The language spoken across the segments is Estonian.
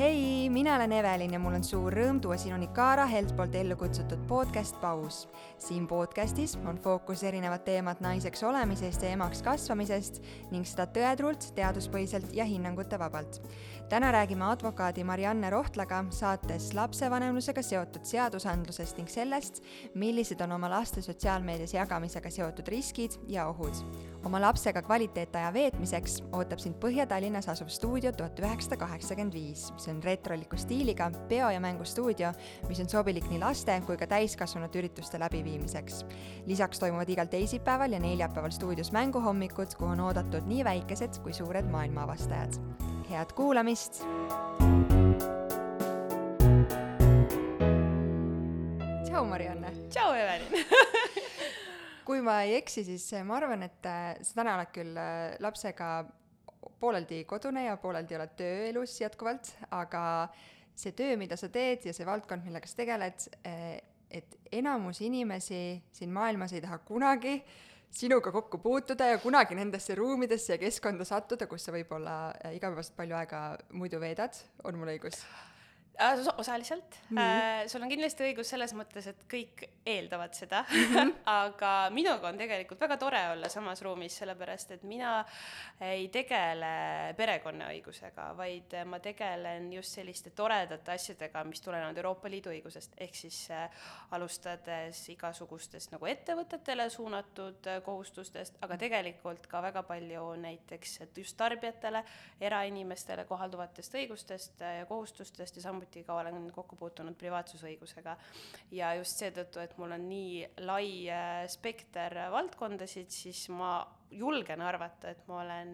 hei, mina olen Evelin ja mul on suur rõõm tuua sinuni Kaara Helt poolt ellu kutsutud podcast Paus. siin podcastis on fookus erinevad teemad naiseks olemisest ja emaks kasvamisest ning seda tõetruult, teaduspõhiselt ja hinnangute vabalt. täna räägime advokaadi Marianne Rohtlaga saates lapsevanemlusega seotud seadusandlusest ning sellest, millised on oma laste sotsiaalmeedias jagamisega seotud riskid ja ohud oma lapsega kvaliteetaja veetmiseks ootab sind Põhja-Tallinnas asuv stuudio tuhat üheksasada kaheksakümmend viis. see on retroliku stiiliga peo- ja mängustuudio, mis on sobilik nii laste kui ka täiskasvanute ürituste läbiviimiseks. lisaks toimuvad igal teisipäeval ja neljapäeval stuudios mänguhommikud, kuhu on oodatud nii väikesed kui suured maailmaavastajad. head kuulamist! tšau, Marianne! tšau, Evelin kui ma ei eksi, siis äh, ma arvan, et äh, sa täna oled küll äh, lapsega pooleldi kodune ja pooleldi oled tööelus jätkuvalt, aga see töö, mida sa teed ja see valdkond, millega sa tegeled, et enamus inimesi siin maailmas ei taha kunagi sinuga kokku puutuda ja kunagi nendesse ruumidesse ja keskkonda sattuda, kus sa võib-olla igapäevaselt palju aega muidu veedad, on mul õigus? Äh, osaliselt mm. -hmm. sul on kindlasti õigus selles mõttes, et kõik eeldavad seda mm, -hmm. aga minuga on tegelikult väga tore olla samas ruumis, sellepärast et mina ei tegele perekonnaõigusega, vaid ma tegelen just selliste toredate asjadega, mis tulenevad Euroopa Liidu õigusest, ehk siis äh, alustades igasugustest nagu ettevõtetele suunatud kohustustest, aga tegelikult ka väga palju näiteks just tarbijatele, erainimestele kohalduvatest õigustest ja kohustustest ja samuti samuti ka olen kokku puutunud privaatsusõigusega. ja just seetõttu, et mul on nii lai äh, spekter valdkondasid, siis ma julgen arvata, et ma olen,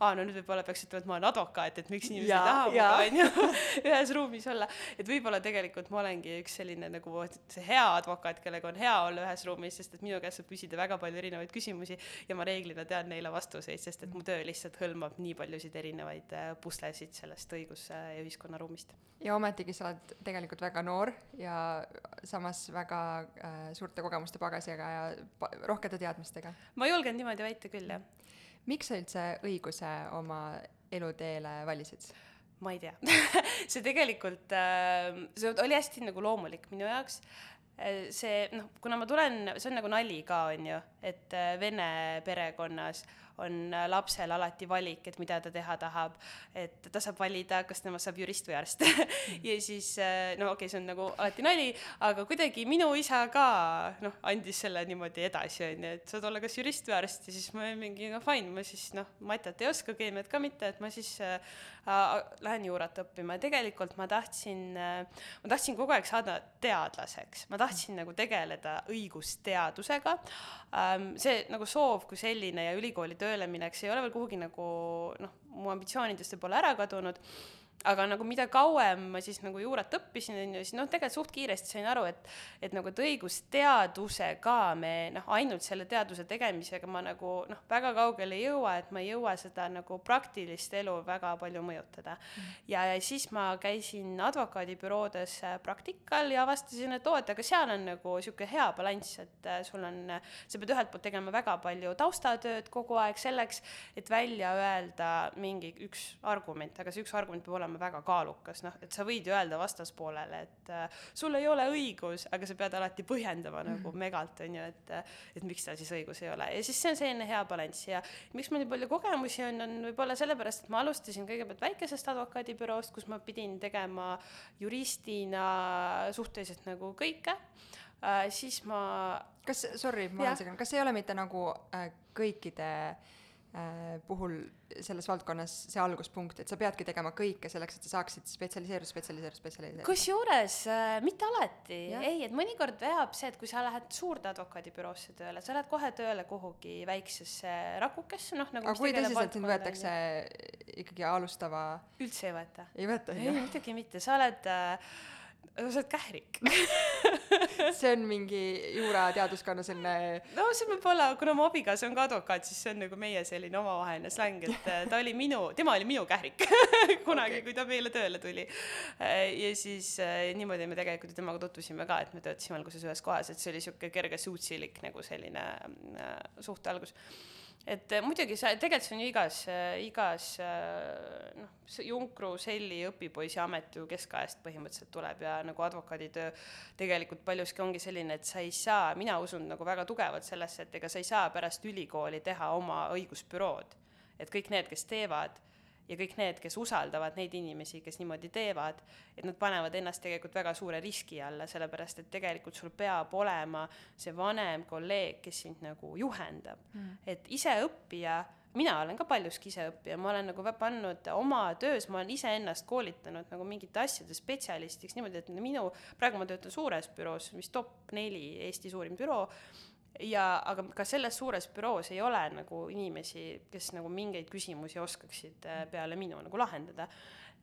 aa no nüüd võib-olla peaks ütlema, et ma olen advokaat, et miks inimesed ei taha minuga onju ühes ruumis olla. et võib-olla tegelikult ma olengi üks selline nagu see hea advokaat, kellega on hea olla ühes ruumis, sest et minu käest saab küsida väga palju erinevaid küsimusi ja ma reeglina tean neile vastuseid, sest et mu töö lihtsalt hõlmab nii paljusid erinevaid äh, puslesid sellest õigus- ja ühiskonnaruumist. ja ometigi sa oled tegelikult väga noor ja samas väga äh, suurte kogemuste pagasiga ja pa rohkete teadmistega. ma julgen niimoodi väita kindlasti küll, jah. miks sa üldse õiguse oma eluteele valisid? ma ei tea see tegelikult äh,, see oli hästi nagu loomulik minu jaoks äh, see noh, kuna ma tulen, see on nagu nali ka, on ju, et äh, vene perekonnas on äh, lapsel alati valik, et mida ta teha tahab. et ta saab valida, kas temast saab jurist või arst ja siis äh, no okei okay,, see on nagu alati nali, aga kuidagi minu isa ka noh, andis selle niimoodi edasi, onju, et saad olla kas jurist või arst ja siis ma mingi no fine, ma siis noh, matet ei oska, keemiat ka mitte, et ma siis äh, lähen juurat õppima ja tegelikult ma tahtsin äh,, ma tahtsin kogu aeg saada teadlaseks, ma tahtsin nagu tegeleda õigusteadusega ähm,. see nagu soov kui selline ja ülikooli töö tööle minek, see ei ole veel kuhugi nagu noh, mu ambitsioonidest võib-olla ära kadunud aga nagu mida kauem ma siis nagu juurat õppisin, on ju, siis noh, tegelikult suht kiiresti sain aru, et et nagu, et õigusteadusega me noh, ainult selle teaduse tegemisega ma nagu noh, väga kaugele ei jõua, et ma ei jõua seda nagu praktilist elu väga palju mõjutada. Mm.. ja, ja siis ma käisin advokaadibüroodes äh, praktikal ja avastasin, et oo, et aga seal on nagu niisugune hea balanss, et äh, sul on, sa pead ühelt poolt tegema väga palju taustatööd kogu aeg selleks, et välja öelda mingi üks argument, aga see üks argument peab olema olema väga kaalukas, noh, et sa võid ju öelda vastaspoolele, et äh, sul ei ole õigus, aga sa pead alati põhjendama mm -hmm. nagu megalt, on ju, et et miks tal siis õigus ei ole. Ja siis see on selline hea balanss. Ja miks mul nii palju kogemusi on, on võib-olla sellepärast, et ma alustasin kõigepealt väikesest advokaadibüroost, kus ma pidin tegema juristina suhteliselt nagu kõike. Äh,, siis ma kas, sorry, ma olen seganud, kas ei ole mitte nagu äh, kõikide äh, Äh, puhul selles valdkonnas see alguspunkt, et sa peadki tegema kõike selleks, et sa saaksid spetsialiseeruda, spetsialiseeruda, spetsialiseeruda. kusjuures äh, mitte alati, ei, et mõnikord veab see, et kui sa lähed suurde advokaadibüroosse tööle, sa lähed kohe tööle kuhugi väiksesse rakukesse, noh nagu aga kui tõsiselt sind võetakse ikkagi alustava üldse ei võeta? ei võeta, ei, muidugi mitte, sa oled äh, sa oled kährik see on mingi juurateaduskonna selline no see võib olla, kuna mu abikaasa on ka advokaat, siis see on nagu meie selline omavaheline släng, et äh, ta oli minu, tema oli minu kährik kunagi okay., kui ta meile tööle tuli. Äh, ja siis äh, niimoodi me tegelikult temaga tutvusime ka, et me töötasime alguses ühes kohas, et see oli sihuke kerge suutsilik nagu selline suhte algus et äh, muidugi sa, tegelikult see on ju igas, igas noh, Junkru, Selli, õpipoisi amet ju keskajast põhimõtteliselt tuleb ja nagu advokaaditöö tegelikult paljuski ongi selline, et sa ei saa, mina usun nagu väga tugevalt sellesse, et ega sa ei saa pärast ülikooli teha oma õigusbürood. et kõik need, kes teevad ja kõik need, kes usaldavad neid inimesi, kes niimoodi teevad, et nad panevad ennast tegelikult väga suure riski alla, sellepärast et tegelikult sul peab olema see vanem kolleeg, kes sind nagu juhendab. Mm.. et iseõppija, mina olen ka paljuski iseõppija, ma olen nagu pannud oma töös, ma olen iseennast koolitanud nagu mingite asjade spetsialistiks niimoodi, et minu, praegu ma töötan suures büroos, vist top neli Eesti suurim büroo ja aga ka selles suures büroos ei ole nagu inimesi, kes nagu mingeid küsimusi oskaksid äh, peale minu nagu lahendada.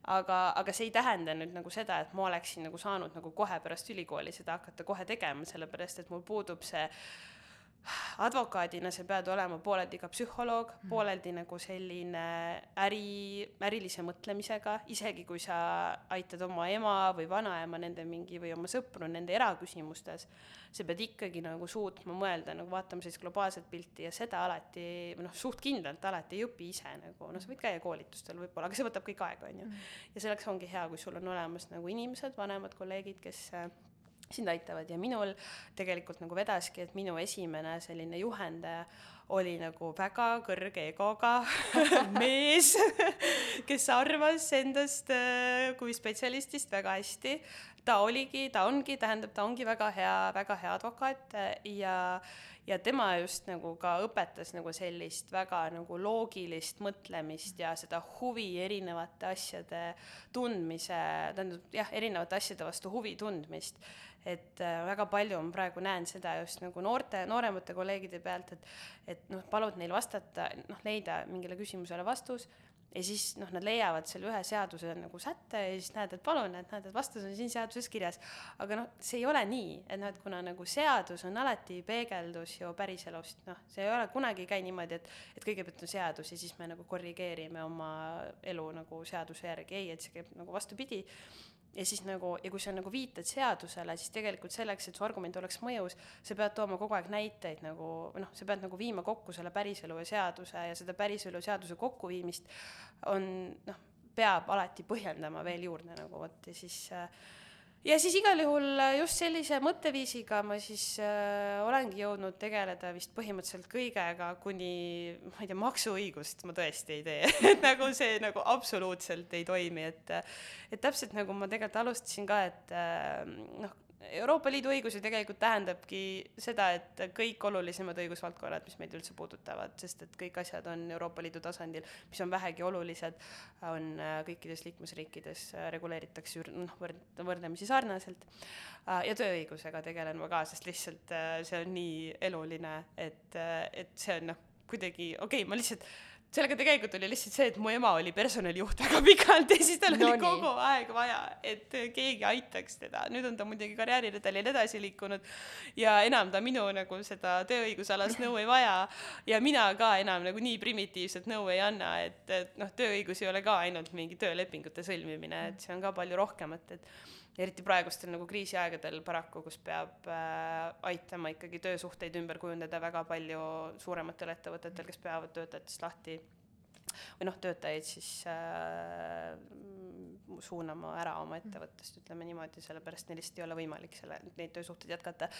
aga, aga see ei tähenda nüüd nagu seda, et ma oleksin nagu saanud nagu kohe pärast ülikooli seda hakata kohe tegema, sellepärast et mul puudub see äh, advokaadina sa pead olema pooleldi ka psühholoog mm., pooleldi nagu selline äri, ärilise mõtlemisega, isegi kui sa aitad oma ema või vanaema nende mingi või oma sõpru nende eraküsimustes, sa pead ikkagi nagu suutma mõelda, nagu vaatama sellist globaalset pilti ja seda alati, või noh, suht kindlalt alati ei õpi ise nagu, no sa võid käia koolitustel võib-olla, aga see võtab kõik aega, on ju. Mm. ja selleks ongi hea, kui sul on olemas nagu inimesed, vanemad kolleegid, kes sind aitavad ja minul tegelikult nagu vedaski, et minu esimene selline juhendaja oli nagu väga kõrge egoga mees, kes arvas endast äh, kui spetsialistist väga hästi. ta oligi, ta ongi, tähendab, ta ongi väga hea, väga hea advokaat äh, ja ja tema just nagu ka õpetas nagu sellist väga nagu loogilist mõtlemist ja seda huvi erinevate asjade tundmise, tähendab jah, erinevate asjade vastu huvi tundmist et äh, väga palju ma praegu näen seda just nagu noorte, nooremate kolleegide pealt, et et noh, palud neil vastata, noh, leida mingile küsimusele vastus ja siis noh, nad leiavad selle ühe seaduse nagu sätte ja siis näed, et palun, et näed, et vastus on siin seaduses kirjas. aga noh, see ei ole nii, et noh, et kuna nagu seadus on alati peegeldus ju päriselust, noh, see ei ole kunagi ei käi niimoodi, et et kõigepealt on seadus ja siis me nagu korrigeerime oma elu nagu seaduse järgi, ei, et see käib nagu vastupidi ja siis nagu, ja kui sa nagu viitad seadusele, siis tegelikult selleks, et su argument oleks mõjus, sa pead tooma kogu aeg näiteid nagu, noh, sa pead nagu viima kokku selle päriselu ja seaduse ja seda päriselu ja seaduse kokkuviimist on noh, peab alati põhjendama veel juurde nagu vot ja siis äh, ja siis igal juhul äh, just sellise mõtteviisiga ma siis äh, olengi jõudnud tegeleda vist põhimõtteliselt kõigega, kuni ma ei tea, maksuõigust ma tõesti ei tee. Et nagu see nagu absoluutselt ei toimi, et et täpselt nagu ma tegelikult alustasin ka, et äh, noh, Euroopa Liidu õigus ju tegelikult tähendabki seda, et kõik olulisemad õigusvaldkonnad, mis meid üldse puudutavad, sest et kõik asjad on Euroopa Liidu tasandil, mis on vähegi olulised, on äh, kõikides liikmesriikides äh, reguleeritakse noh, võrd-, võrdlemisi sarnaselt. Äh, ja tööõigusega tegelen ma ka, sest lihtsalt see on nii eluline, et, et see on noh, kuidagi okei okay,, ma lihtsalt sellega tegelikult oli lihtsalt see, et mu ema oli personalijuht väga pikalt ja siis tal no oli nii. kogu aeg vaja, et keegi aitaks teda. nüüd on ta muidugi karjääriredelil edasi liikunud ja enam ta minu nagu seda tööõigusalast nõu ei vaja. ja mina ka enam nagu nii primitiivset nõu ei anna, et, et noh, tööõigus ei ole ka ainult mingi töölepingute sõlmimine, et see on ka palju rohkemat, et eriti praegustel nagu kriisiaegadel paraku, kus peab äh, aitama ikkagi töösuhteid ümber kujundada väga palju suurematel ettevõtetel, kes peavad töötajatest lahti või noh, töötajaid siis äh, suunama ära oma ettevõttest, ütleme niimoodi, sellepärast neil lihtsalt ei ole võimalik selle, neid töösuhteid jätkata.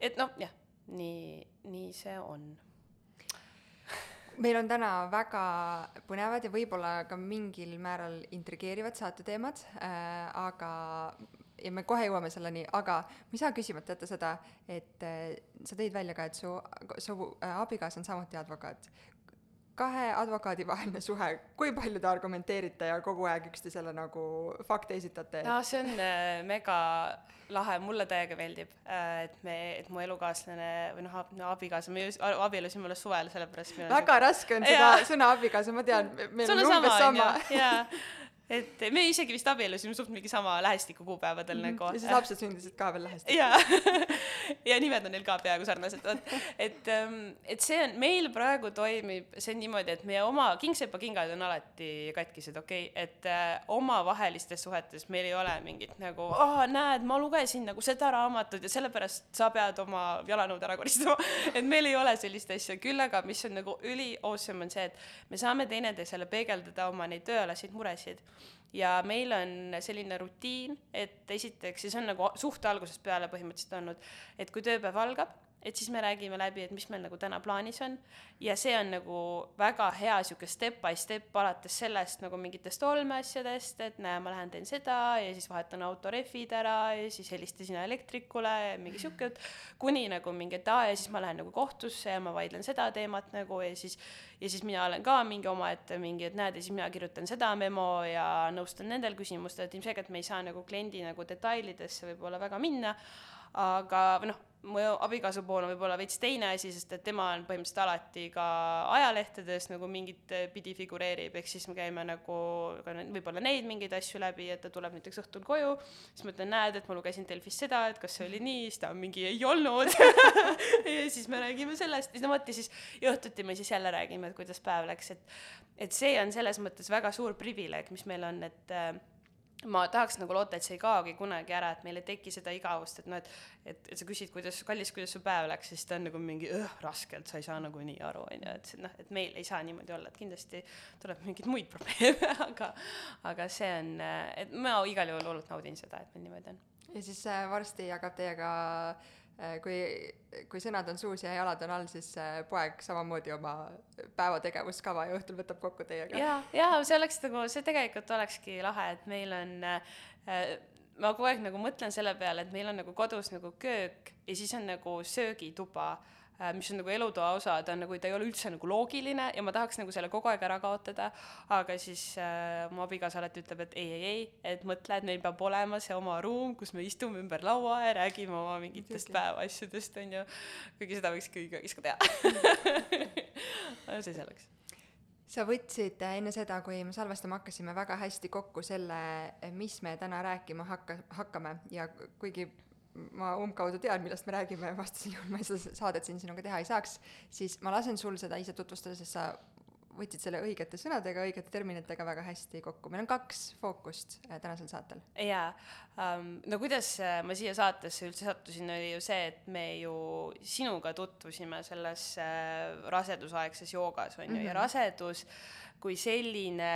et noh, jah, nii, nii see on meil on täna väga põnevad ja võib-olla ka mingil määral intrigeerivad saateteemad äh,, aga ja me kohe jõuame selleni, aga ma ei saa küsimata jätta seda, et äh, sa tõid välja ka, et su, su äh, abikaasa on samuti advokaat. kahe advokaadi vaheline suhe, kui palju te argumenteerite ja kogu aeg üksteisele nagu fakte esitate? no see on äh, mega lahe, mulle täiega meeldib, et me, et mu elukaaslane või noh, no abikaasa, me just abiellusime alles suvel, sellepärast väga siuk... raske on seda sõna abikaasa, ma tean, meil on umbes sama. jaa et me isegi vist abiellusime suht mingi sama lähestiku kuupäevadel mm -hmm. nagu. ja siis lapsed sündisid ka veel lähestikku. jaa ja nimed on neil ka peaaegu sarnased, vot. et, ähm, et see on, meil praegu toimib see niimoodi, et meie oma kingsepa kingad on alati katkised, okei okay?, et äh, omavahelistes suhetes meil ei ole mingit nagu, aa, näed, ma lugesin nagu seda raamatut ja sellepärast sa pead oma jalanõud ära koristama et meil ei ole sellist asja, küll aga mis on nagu üli awesome on see, et me saame teineteisele peegeldada oma neid tööalaseid muresid ja meil on selline rutiin, et esiteks, ja see on nagu suht algusest peale põhimõtteliselt olnud, et kui tööpäev algab, et siis me räägime läbi, et mis meil nagu täna plaanis on. Ja see on nagu väga hea sihuke step by step alates sellest nagu mingitest olmeasjadest, et näe, ma lähen teen seda ja siis vahetan auto rehvid ära ja siis helista sina elektrikule ja mingi sihuke jutt, kuni nagu mingi, et aa ja siis ma lähen nagu kohtusse ja ma vaidlen seda teemat nagu ja siis ja siis mina olen ka mingi omaette mingi, et näed, ja siis mina kirjutan seda memo ja nõustan nendel küsimustel, et ilmselgelt me ei saa nagu kliendi nagu detailidesse võib-olla väga minna, aga noh mu abikaasa pool on võib-olla veits teine asi, sest et tema on põhimõtteliselt alati ka ajalehtedes nagu mingit pidi figureerib, ehk siis me käime nagu võib-olla neid mingeid asju läbi, et ta tuleb näiteks õhtul koju, siis ma ütlen, näed, et ma lugesin Delfis seda, et kas see oli nii, siis ta on mingi ei olnud. Ja siis me räägime sellest, no vot ja siis õhtuti me siis jälle räägime, et kuidas päev läks, et et see on selles mõttes väga suur privileeg, mis meil on, et ma tahaks nagu loota, et see ei kaogi kunagi ära, et meil ei teki seda igavust, et noh, et et, et sa küsid, kuidas, kallis, kuidas su päev läks, siis ta on nagu mingi õh, raskelt, sa ei saa nagu nii aru, on ju, et noh, et meil ei saa niimoodi olla, et kindlasti tuleb mingeid muid probleeme aga aga see on, et ma igal juhul hullult naudin seda, et meil niimoodi on. ja siis äh, varsti jagab teiega äh, kui, kui sõnad on suus ja jalad on all, siis äh, poeg samamoodi oma päevategevuskava ja õhtul võtab kokku teiega. ja, ja see oleks nagu, see tegelikult olekski lahe, et meil on äh, ma kogu aeg nagu mõtlen selle peale, et meil on nagu kodus nagu köök ja siis on nagu söögituba Äh, mis on nagu elutoa osa, ta on nagu, ta ei ole üldse nagu loogiline ja ma tahaks nagu selle kogu aeg ära kaotada, aga siis äh, mu abikaasa alati ütleb, et ei, ei, ei, et mõtle, et meil peab olema see oma ruum, kus me istume ümber laua ja räägime oma mingitest päevaasjadest, on ju. kuigi seda võiks kõigi köögis ka teha. See selleks. Sa võtsid enne seda, kui me salvestama hakkasime, väga hästi kokku selle, mis me täna rääkima hakka, hakkame. Ja kuigi ma umbkaudu tean, millest me räägime, vastasel juhul ma seda saadet siin sinuga teha ei saaks, siis ma lasen sul seda ise tutvustada, sest sa võtsid selle õigete sõnadega, õigete terminitega väga hästi kokku. meil on kaks fookust äh, tänasel saatel. jaa um,, no kuidas äh, ma siia saatesse üldse sattusin, oli ju see, et me ju sinuga tutvusime selles äh, rasedusaegses joogas, on ju mm, -hmm. ja mhm. rasedus kui selline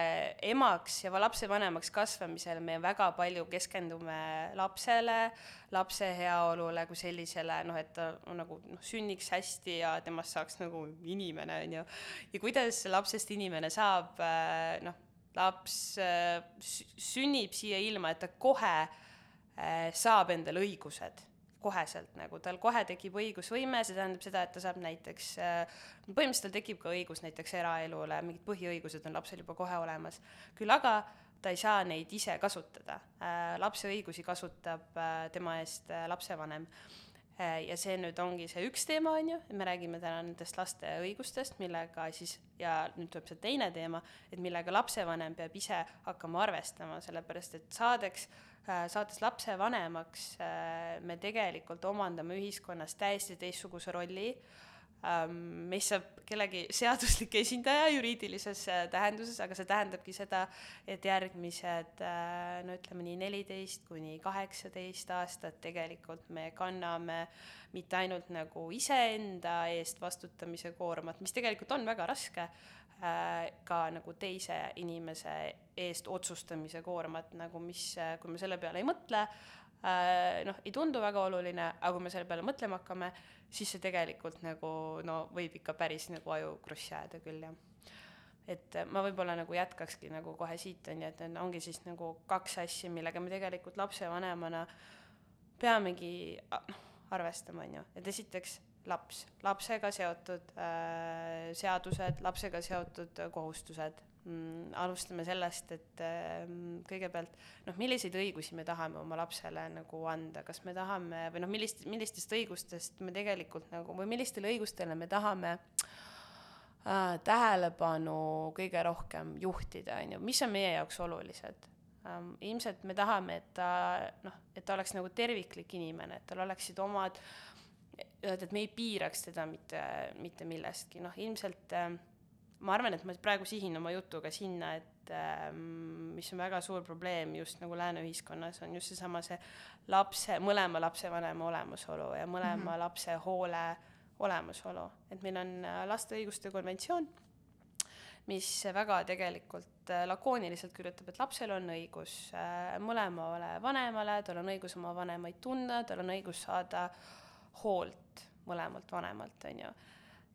emaks ja lapsevanemaks kasvamisel me väga palju keskendume lapsele, lapse heaolule kui sellisele, noh, et ta nagu noh, sünniks hästi ja temast saaks nagu inimene, on ju. ja kuidas lapsest inimene saab, äh, noh, laps äh, sünnib siia ilma, et ta kohe äh, saab endale õigused koheselt nagu, tal kohe tekib õigusvõime, see tähendab seda, et ta saab näiteks, äh, põhimõtteliselt tal tekib ka õigus näiteks eraelule, mingid põhiõigused on lapsel juba kohe olemas. küll aga ta ei saa neid ise kasutada. Äh, lapse õigusi kasutab äh, tema eest lapsevanem. Ja see nüüd ongi see üks teema, on ju, me räägime täna nendest laste õigustest, millega siis, ja nüüd tuleb see teine teema, et millega lapsevanem peab ise hakkama arvestama, sellepärast et saadeks Äh, saates lapsevanemaks äh, me tegelikult omandame ühiskonnas täiesti teistsuguse rolli, ähm, meist saab kellegi seaduslik esindaja juriidilises äh, tähenduses, aga see tähendabki seda, et järgmised no ütleme nii neliteist kuni kaheksateist aastat tegelikult me kanname mitte ainult nagu iseenda eest vastutamise koormat, mis tegelikult on väga raske, Äh, ka nagu teise inimese eest otsustamise koormat, nagu mis, äh, kui me selle peale ei mõtle, äh, noh, ei tundu väga oluline, aga kui me selle peale mõtlema hakkame, siis see tegelikult nagu no võib ikka päris nagu aju krussi ajada küll, jah. et ma võib-olla nagu jätkakski nagu kohe siit, on ju, et need ongi siis nagu kaks asja, millega me tegelikult lapsevanemana peamegi noh, arvestama, on ju, et esiteks laps, lapsega seotud äh, seadused, lapsega seotud kohustused. Alustame sellest, et äh, kõigepealt noh, milliseid õigusi me tahame oma lapsele nagu anda, kas me tahame või noh, millist, millistest õigustest me tegelikult nagu või millistele õigustele me tahame äh, tähelepanu kõige rohkem juhtida, on ju, mis on meie jaoks olulised? Ähm,. ilmselt me tahame, et ta noh, et ta oleks nagu terviklik inimene, et tal oleksid omad, et me ei piiraks teda mitte, mitte millestki, noh ilmselt äh, ma arvan, et ma praegu sihin oma jutuga sinna, et äh, mis on väga suur probleem just nagu lääne ühiskonnas, on just seesama see lapse, mõlema lapsevanema olemasolu ja mõlema mm -hmm. lapse hoole olemasolu. et meil on äh, laste õiguste konventsioon, mis väga tegelikult äh, lakooniliselt kirjutab, et lapsel on õigus äh, mõlemale vanemale, tal on õigus oma vanemaid tunda, tal on õigus saada hoolt mõlemalt vanemalt, on ju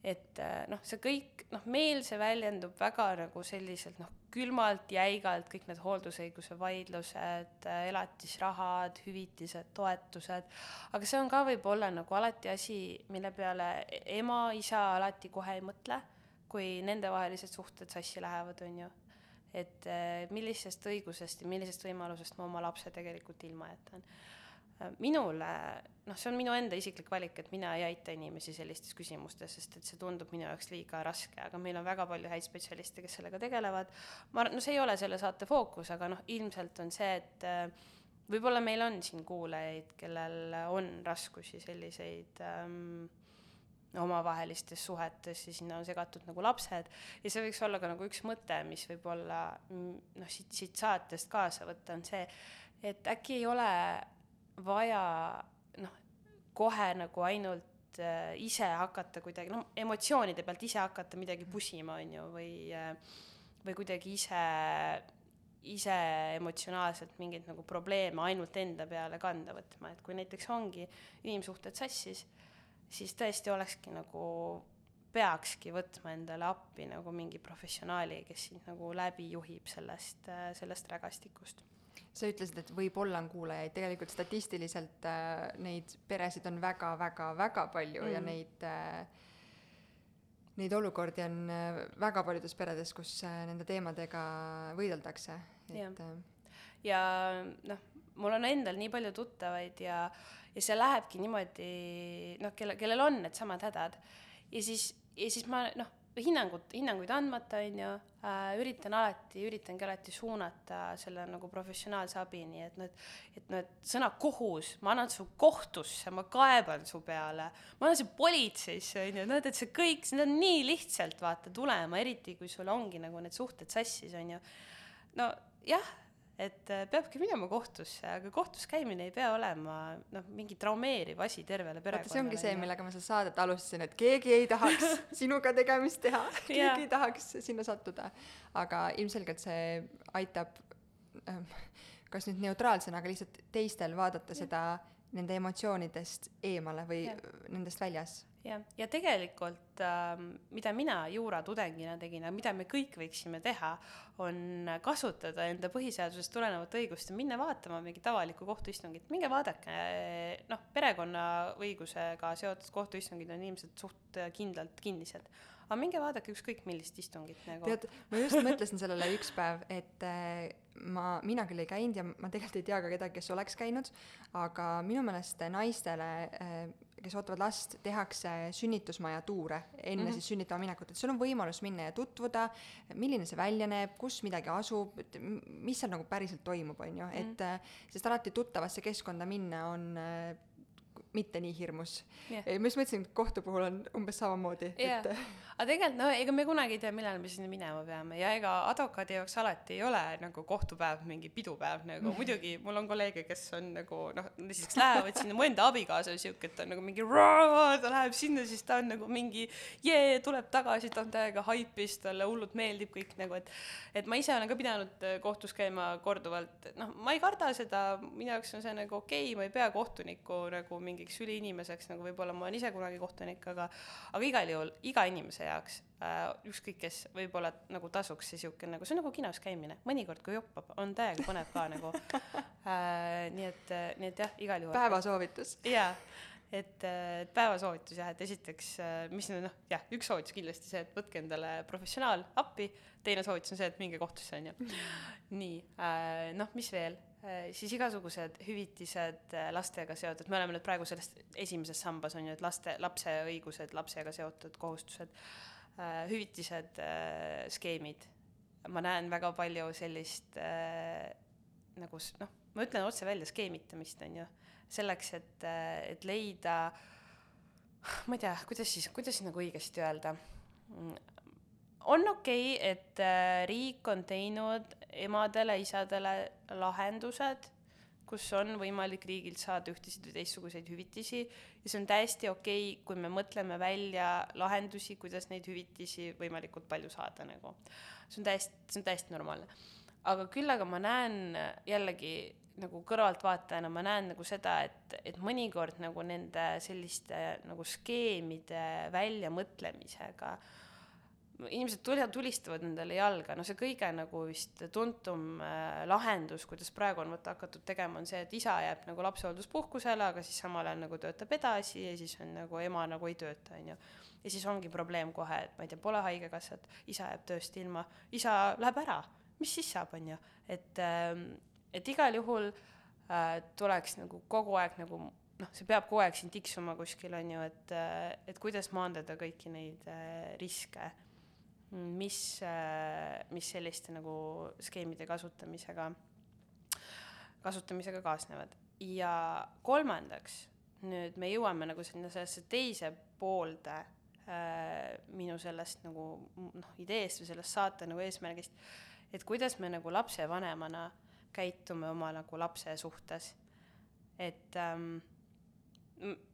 et äh, noh, see kõik, noh, meil see väljendub väga nagu selliselt noh, külmalt, jäigalt, kõik need hooldusõiguse vaidlused, äh, elatisrahad, hüvitised, toetused, aga see on ka võib-olla nagu alati asi, mille peale ema, isa alati kohe ei mõtle, kui nendevahelised suhted sassi lähevad, on ju. et äh, millisest õigusest ja millisest võimalusest ma oma lapse tegelikult ilma jätan minule, noh, see on minu enda isiklik valik, et mina ei aita inimesi sellistes küsimustes, sest et see tundub minu jaoks liiga raske, aga meil on väga palju häid spetsialiste, kes sellega tegelevad. ma arvan, no see ei ole selle saate fookus, aga noh, ilmselt on see, et äh, võib-olla meil on siin kuulajaid, kellel on raskusi selliseid ähm, omavahelistes suhetes ja sinna on segatud nagu lapsed ja see võiks olla ka nagu üks mõte, mis võib-olla mm, noh, siit, siit saatest kaasa võtta, on see, et äkki ei ole vaja noh, kohe nagu ainult äh, ise hakata kuidagi, noh, emotsioonide pealt ise hakata midagi pusima, on ju, või äh, või kuidagi ise, ise emotsionaalselt mingeid nagu probleeme ainult enda peale kanda võtma, et kui näiteks ongi inimsuhted sassis, siis tõesti olekski nagu, peakski võtma endale appi nagu mingi professionaali, kes sind nagu läbi juhib sellest, äh, sellest rägastikust sa ütlesid, et võib-olla on kuulajaid, tegelikult statistiliselt äh, neid peresid on väga-väga-väga palju mm. ja neid äh, neid olukordi on äh, väga paljudes peredes, kus äh, nende teemadega võideldakse, et ja, äh, ja noh, mul on endal nii palju tuttavaid ja, ja see lähebki niimoodi noh, kelle, kellel on needsamad hädad. Ja siis, ja siis ma noh hinnangut, hinnanguid andmata, on ju äh,, üritan alati, üritangi alati suunata selle nagu professionaalse abini, et noh, et et noh, et sõna kohus, ma annan su kohtusse, ma kaeban su peale, ma annan su politseisse, on ju, noh, et see kõik, see on nii lihtsalt vaata tulema, eriti kui sul ongi nagu need suhted sassis, on ju. no jah et äh, peabki minema kohtusse, aga kohtus käimine ei pea olema noh, mingi traumeeriv asi tervele perekonnale. see ongi see, millega ma seda saadet alustasin, et keegi ei tahaks sinuga tegemist teha keegi yeah. ei tahaks sinna sattuda. aga ilmselgelt see aitab ähm, kas nüüd neutraalsena, aga lihtsalt teistel vaadata yeah. seda nende emotsioonidest eemale või yeah. nendest väljas jah, ja tegelikult äh, mida mina juuratudengina tegin, aga mida me kõik võiksime teha, on kasutada enda põhiseadusest tulenevat õigust ja minna vaatama mingit avalikku kohtuistungit, minge vaadake, noh, perekonnaõigusega seotud kohtuistungid on ilmselt suht kindlalt kinnised. Aga minge vaadake ükskõik millist istungit nagu. tead, ma just mõtlesin sellele üks päev, et äh, ma, mina küll ei käinud ja ma tegelikult ei tea ka kedagi, kes oleks käinud, aga minu meelest naistele äh, kes ootavad last, tehakse sünnitusmaja tuure enne mm -hmm. siis sünnitama minekut, et sul on võimalus minna ja tutvuda, milline see välja näeb, kus midagi asub, mis seal nagu päriselt toimub, on ju, et mm -hmm. sest alati tuttavasse keskkonda minna on mitte nii hirmus. Yeah.. ma just mõtlesin, et kohtu puhul on umbes samamoodi yeah., aga tegelikult no ega me kunagi ei tea, millal me sinna minema peame. Ja ega advokaadi jaoks alati ei ole nagu kohtupäev mingi pidupäev nagu. Mm. muidugi mul on kolleege, kes on nagu noh, näiteks lähevad sinna, mu enda abikaasa on siuke, et ta on nagu mingi ta läheb sinna, siis ta on nagu mingi jee, tuleb tagasi, ta on täiega haipis, talle hullult meeldib kõik nagu, et et ma ise olen ka pidanud äh, kohtus käima korduvalt, noh, ma ei karda seda, minu jaoks on see nagu okei okay,, ma ei pea kohtunikku nagu mingiks üliinimeseks, nagu võib-olla ma olen ise kunagi kohtunik, aga aga igal juhul iga inimese jaoks äh,, ükskõik kes, võib-olla nagu tasuks see sihuke nagu, see on nagu kinos käimine, mõnikord kui joppab, on täiega põnev ka nagu äh,. nii et, nii et jah, igal juhul. päevasoovitus. jaa, et, et päevasoovitus jah, et esiteks, mis noh, jah, üks soovitus kindlasti see, et võtke endale professionaal appi, teine soovitus on see, et minge kohtusse, on ju. nii äh,, noh, mis veel siis igasugused hüvitised äh, lastega seotud, me oleme nüüd praegu selles esimeses sambas on ju, et laste, lapse õigused, lapsega seotud kohustused äh, hüvitised äh,, skeemid. ma näen väga palju sellist äh, nagu noh, ma ütlen otse välja, skeemitamist, on ju. selleks, et, äh, et leida, ma ei tea, kuidas siis, kuidas nagu õigesti öelda Mm, on okei okay,, et äh, riik on teinud emadele-isadele lahendused, kus on võimalik riigilt saada ühtesid või teistsuguseid hüvitisi ja see on täiesti okei okay,, kui me mõtleme välja lahendusi, kuidas neid hüvitisi võimalikult palju saada nagu. see on täiesti, see on täiesti normaalne. aga küll aga ma näen jällegi nagu kõrvaltvaatajana ma näen nagu seda, et, et mõnikord nagu nende selliste nagu skeemide väljamõtlemisega inimesed tule-, tulistavad endale jalga, no see kõige nagu vist tuntum äh, lahendus, kuidas praegu on vaata hakatud tegema, on see, et isa jääb nagu lapsehoolduspuhkusele, aga siis samal ajal nagu töötab edasi ja siis on nagu ema nagu ei tööta, on ju. ja siis ongi probleem kohe, et ma ei tea, pole haigekassat, isa jääb tööst ilma, isa läheb ära, mis siis saab, on ju, et ähm, et igal juhul äh, tuleks nagu kogu aeg nagu noh, see peab kogu aeg siin tiksuma kuskil, on ju, et äh,, et kuidas maandada kõiki neid äh, riske, mis äh,, mis selliste nagu skeemide kasutamisega, kasutamisega kaasnevad. ja kolmandaks, nüüd me jõuame nagu sinna sellesse teise poolde äh, minu sellest nagu noh, ideest või sellest saate nagu eesmärgist, et kuidas me nagu lapsevanemana käitume oma nagu lapse suhtes. et ähm,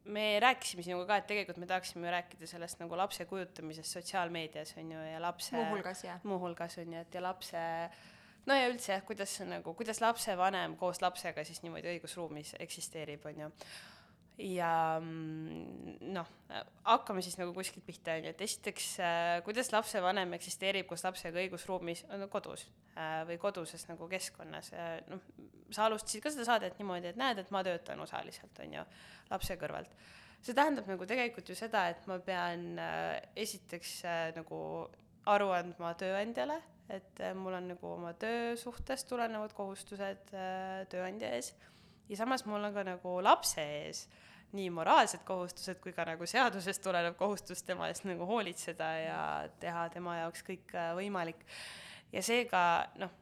me rääkisime sinuga ka, et tegelikult me tahaksime rääkida sellest nagu lapse kujutamisest sotsiaalmeedias on ju ja lapse muuhulgas jah. muuhulgas on ju, et ja lapse no ja üldse jah, kuidas nagu, kuidas lapsevanem koos lapsega siis niimoodi õigusruumis eksisteerib, on ju. Ja mm, noh, hakkame siis nagu kuskilt pihta, on ju, et esiteks, kuidas lapsevanem eksisteerib koos lapsega õigusruumis, no kodus äh, või koduses nagu keskkonnas, noh, sa alustasid ka seda saadet niimoodi, et näed, et ma töötan osaliselt, on ju, lapse kõrvalt. see tähendab nagu tegelikult ju seda, et ma pean äh, esiteks äh, nagu aru andma tööandjale, et äh, mul on nagu oma töösuhtest tulenevad kohustused äh, tööandja ees. Ja samas mul on ka nagu lapse ees nii moraalsed kohustused kui ka nagu seadusest tulenev kohustus tema eest nagu hoolitseda ja teha tema jaoks kõik äh, võimalik. ja seega noh,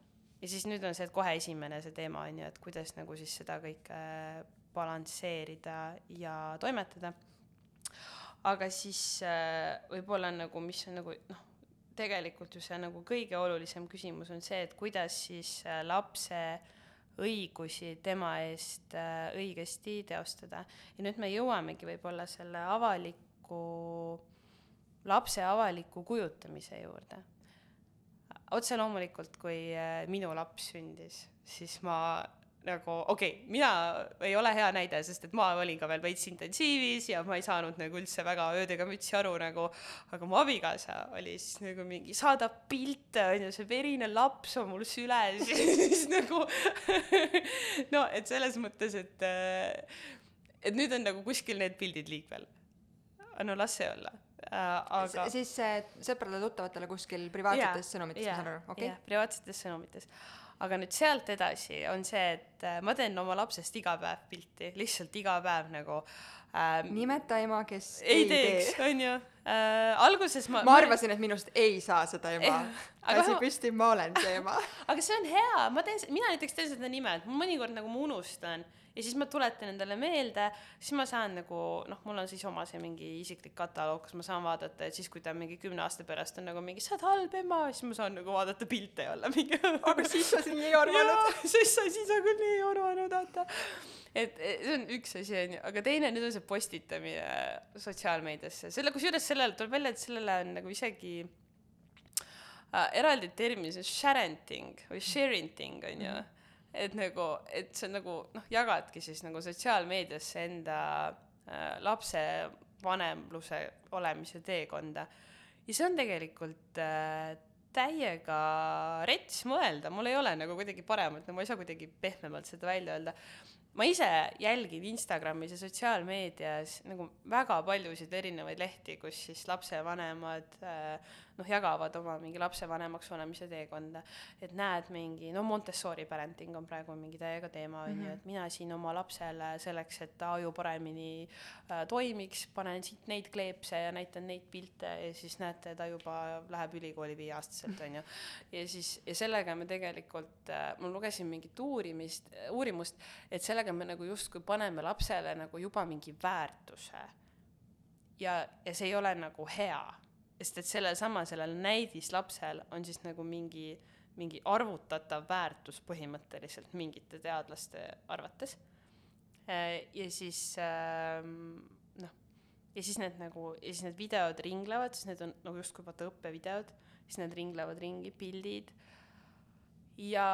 ja siis nüüd on see, et kohe esimene see teema on ju, et kuidas nagu siis seda kõike balansseerida ja toimetada. aga siis äh, võib-olla nagu, mis on nagu noh, tegelikult ju see nagu kõige olulisem küsimus on see, et kuidas siis äh, lapse õigusi tema eest äh, õigesti teostada. ja nüüd me jõuamegi võib-olla selle avaliku, lapse avaliku kujutamise juurde. otse loomulikult, kui äh, minu laps sündis, siis ma nagu okei okay,, mina ei ole hea näide, sest et ma olin ka veel veits intensiivis ja ma ei saanud nagu üldse väga öödega mütsi aru nagu, aga mu abikaasa oli siis nagu mingi, saadab pilte, on ju, see verine laps on mul süles ja siis nagu no et selles mõttes, et et nüüd on nagu kuskil need pildid liikvel. no las see olla äh, aga siis äh, sõpradele-tuttavatele kuskil privaatsetes sõnumites, ma saan aru, okei okay.? privaatsetes sõnumites aga nüüd sealt edasi on see, et äh, ma teen oma lapsest iga päev pilti, lihtsalt iga päev nagu ähm,. nimeta ema, kes ei, ei teeks, onju äh,. alguses ma. ma arvasin, et minust ei saa seda ema. käsi ma... püsti, ma olen see ema aga see on hea, ma teen, mina näiteks teen seda nime, et ma mõnikord nagu ma unustan ja siis ma tuletan endale meelde, siis ma saan nagu noh, mul on siis oma see mingi isiklik kataloog, kus ma saan vaadata, et siis, kui ta mingi kümne aasta pärast on nagu mingi sa oled halb ema, siis ma saan nagu vaadata pilte ja olla mingi aga siis sa nii ei arvanud. siis sa, siis sa küll nii ei arvanud, vaata. et see on üks asi, onju, aga teine nüüd on see postitamine sotsiaalmeediasse, selle, kusjuures sellele tuleb välja, et sellele on nagu isegi äh, eraldi termin, see on sharenting või sharenting onju mm. -hmm et nagu, et see on nagu noh, jagadki siis nagu sotsiaalmeediasse enda äh, lapse vanemluse olemise teekonda. ja see on tegelikult äh, täiega rets mõelda, mul ei ole nagu kuidagi paremat, no ma ei saa kuidagi pehmemalt seda välja öelda. ma ise jälgin Instagramis ja sotsiaalmeedias nagu väga paljusid erinevaid lehti, kus siis lapsevanemad äh, noh, jagavad oma mingi lapsevanemaks olemise teekonda. et näed mingi, no Montessori parenting on praegu mingi täiega teema on ju, mhm. et mina siin oma lapsele selleks, et ta aju paremini äh, toimiks, panen siit neid kleepse ja näitan neid pilte ja siis näete, ta juba läheb ülikooli viieaastaselt on ju. ja siis, ja sellega me tegelikult äh,, ma lugesin mingit uurimist, uurimust, et sellega me nagu justkui paneme lapsele nagu juba mingi väärtuse. ja, ja see ei ole nagu hea, sest et sellel sama, sellel näidislapsel on siis nagu mingi, mingi arvutatav väärtus põhimõtteliselt mingite teadlaste arvates. Äh, ja siis ähm, noh, ja siis need nagu, ja siis need videod ringlevad, siis need on nagu justkui vaata õppevideod, siis need ringlevad ringi, pildid ja,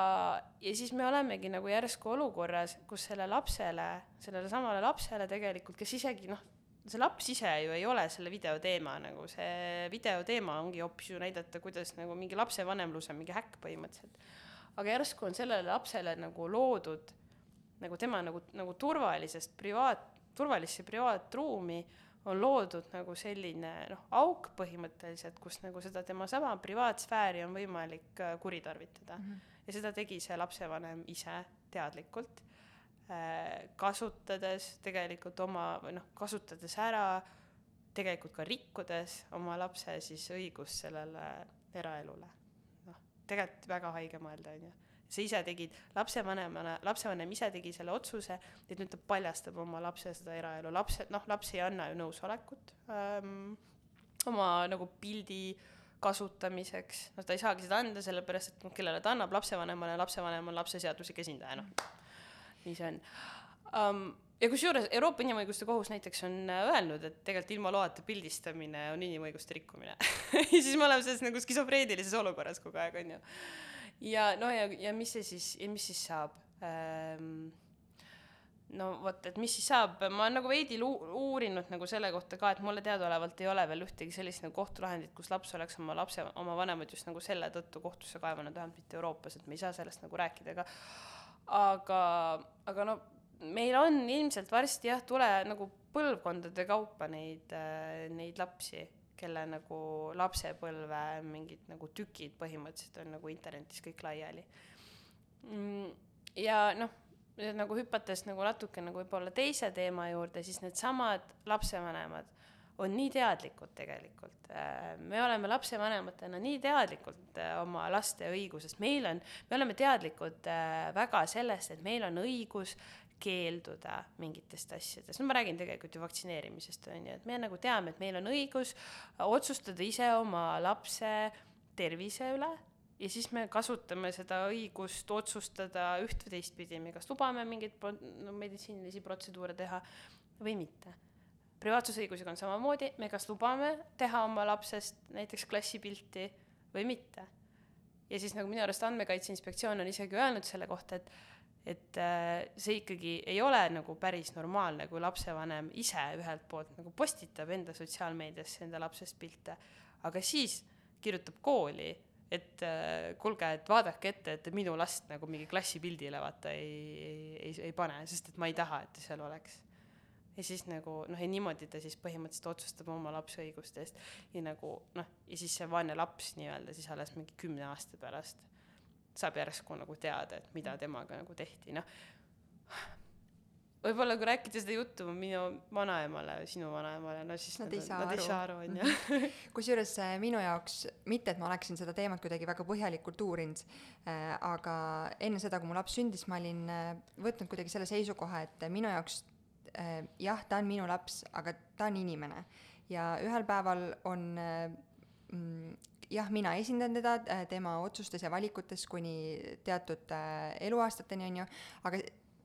ja siis me olemegi nagu järsku olukorras, kus selle lapsele, sellele samale lapsele tegelikult, kes isegi noh, see laps ise ju ei ole selle video teema nagu, see video teema ongi hoopis ju näidata, kuidas nagu mingi lapsevanemlus on mingi häkk põhimõtteliselt. aga järsku on sellele lapsele nagu loodud nagu tema nagu, nagu turvalisest privaat, turvalisse privaatruumi on loodud nagu selline noh, auk põhimõtteliselt, kus nagu seda tema sama privaatsfääri on võimalik äh, kuritarvitada mm. -hmm ja seda tegi see lapsevanem ise teadlikult, kasutades tegelikult oma, või noh, kasutades ära, tegelikult ka rikkudes oma lapse siis õigust sellele eraelule. noh, tegelikult väga haige mõelda, on ju sa ise tegid lapsevanemana, lapsevanem ise tegi selle otsuse, et nüüd ta paljastab oma lapse seda eraelu, lapsed, noh, laps ei anna ju nõusolekut ähm, oma nagu pildi äh, kasutamiseks, noh, ta ei saagi seda anda, sellepärast et noh, kellele ta annab, lapsevanemale, lapsevanem on lapse seaduslik esindaja, noh. Nii see on um,. ja kusjuures Euroopa Inimõiguste Kohus näiteks on äh, öelnud, et tegelikult ilma loata pildistamine on inimõiguste rikkumine ja siis me oleme selles nagu skisofreenilises olukorras kogu aeg, on ju. ja no ja, ja mis see siis, ja mis siis saab um, no vot, et mis siis saab, ma olen nagu veidi uurinud nagu selle kohta ka, et mulle teadaolevalt ei ole veel ühtegi sellist nagu kohtulahendit, kus laps oleks oma lapse, oma vanemad just nagu selle tõttu kohtusse kaevanud, vähemalt mitte Euroopas, et me ei saa sellest nagu rääkida, aga aga, aga no meil on ilmselt varsti jah, tule nagu põlvkondade kaupa neid, neid lapsi, kelle nagu lapsepõlve mingid nagu tükid põhimõtteliselt on nagu internetis kõik laiali. Mm, ja noh nagu hüpates nagu natuke nagu võib-olla teise teema juurde, siis needsamad lapsevanemad on nii teadlikud tegelikult. Äh, me oleme lapsevanematena nii teadlikud äh, oma laste õigusest, meil on, me oleme teadlikud äh, väga sellest, et meil on õigus keelduda mingitest asjadest, no ma räägin tegelikult ju vaktsineerimisest, on ju, et me nagu teame, et meil on õigus otsustada ise oma lapse tervise üle ja siis me kasutame seda õigust otsustada üht või teistpidi, me kas lubame mingeid meditsiinilisi protseduure teha või mitte. Privaatsusõigusega on samamoodi, me kas lubame teha oma lapsest näiteks klassipilti või mitte. ja siis nagu minu arust Andmekaitse Inspektsioon on isegi öelnud selle kohta, et et äh, see ikkagi ei ole nagu päris normaalne, kui lapsevanem ise ühelt poolt nagu postitab enda sotsiaalmeediasse enda lapsest pilte, aga siis kirjutab kooli et äh, kuulge, et vaadake ette, et minu last nagu mingi klassipildile vaata ei, ei, ei, ei pane, sest et ma ei taha, et seal oleks. Ja siis nagu noh, ja niimoodi ta siis põhimõtteliselt otsustab oma lapse õiguste eest. Ja nagu noh, ja siis see vaene laps nii-öelda siis alles mingi kümne aasta pärast saab järsku nagu teada, et mida temaga nagu tehti, noh võib-olla kui rääkida seda juttu minu vanaemale, sinu vanaemale, no siis nad, nad ei saa nad aru, aru, on ju. kusjuures äh, minu jaoks, mitte et ma oleksin seda teemat kuidagi väga põhjalikult uurinud äh,, aga enne seda, kui mu laps sündis, ma olin äh, võtnud kuidagi selle seisukoha, et minu jaoks jah, ta on minu laps, aga ta on inimene. ja ühel päeval on mm, jah, mina esindan teda tema otsustes ja valikutes kuni teatud äh, eluaastateni, on ju, aga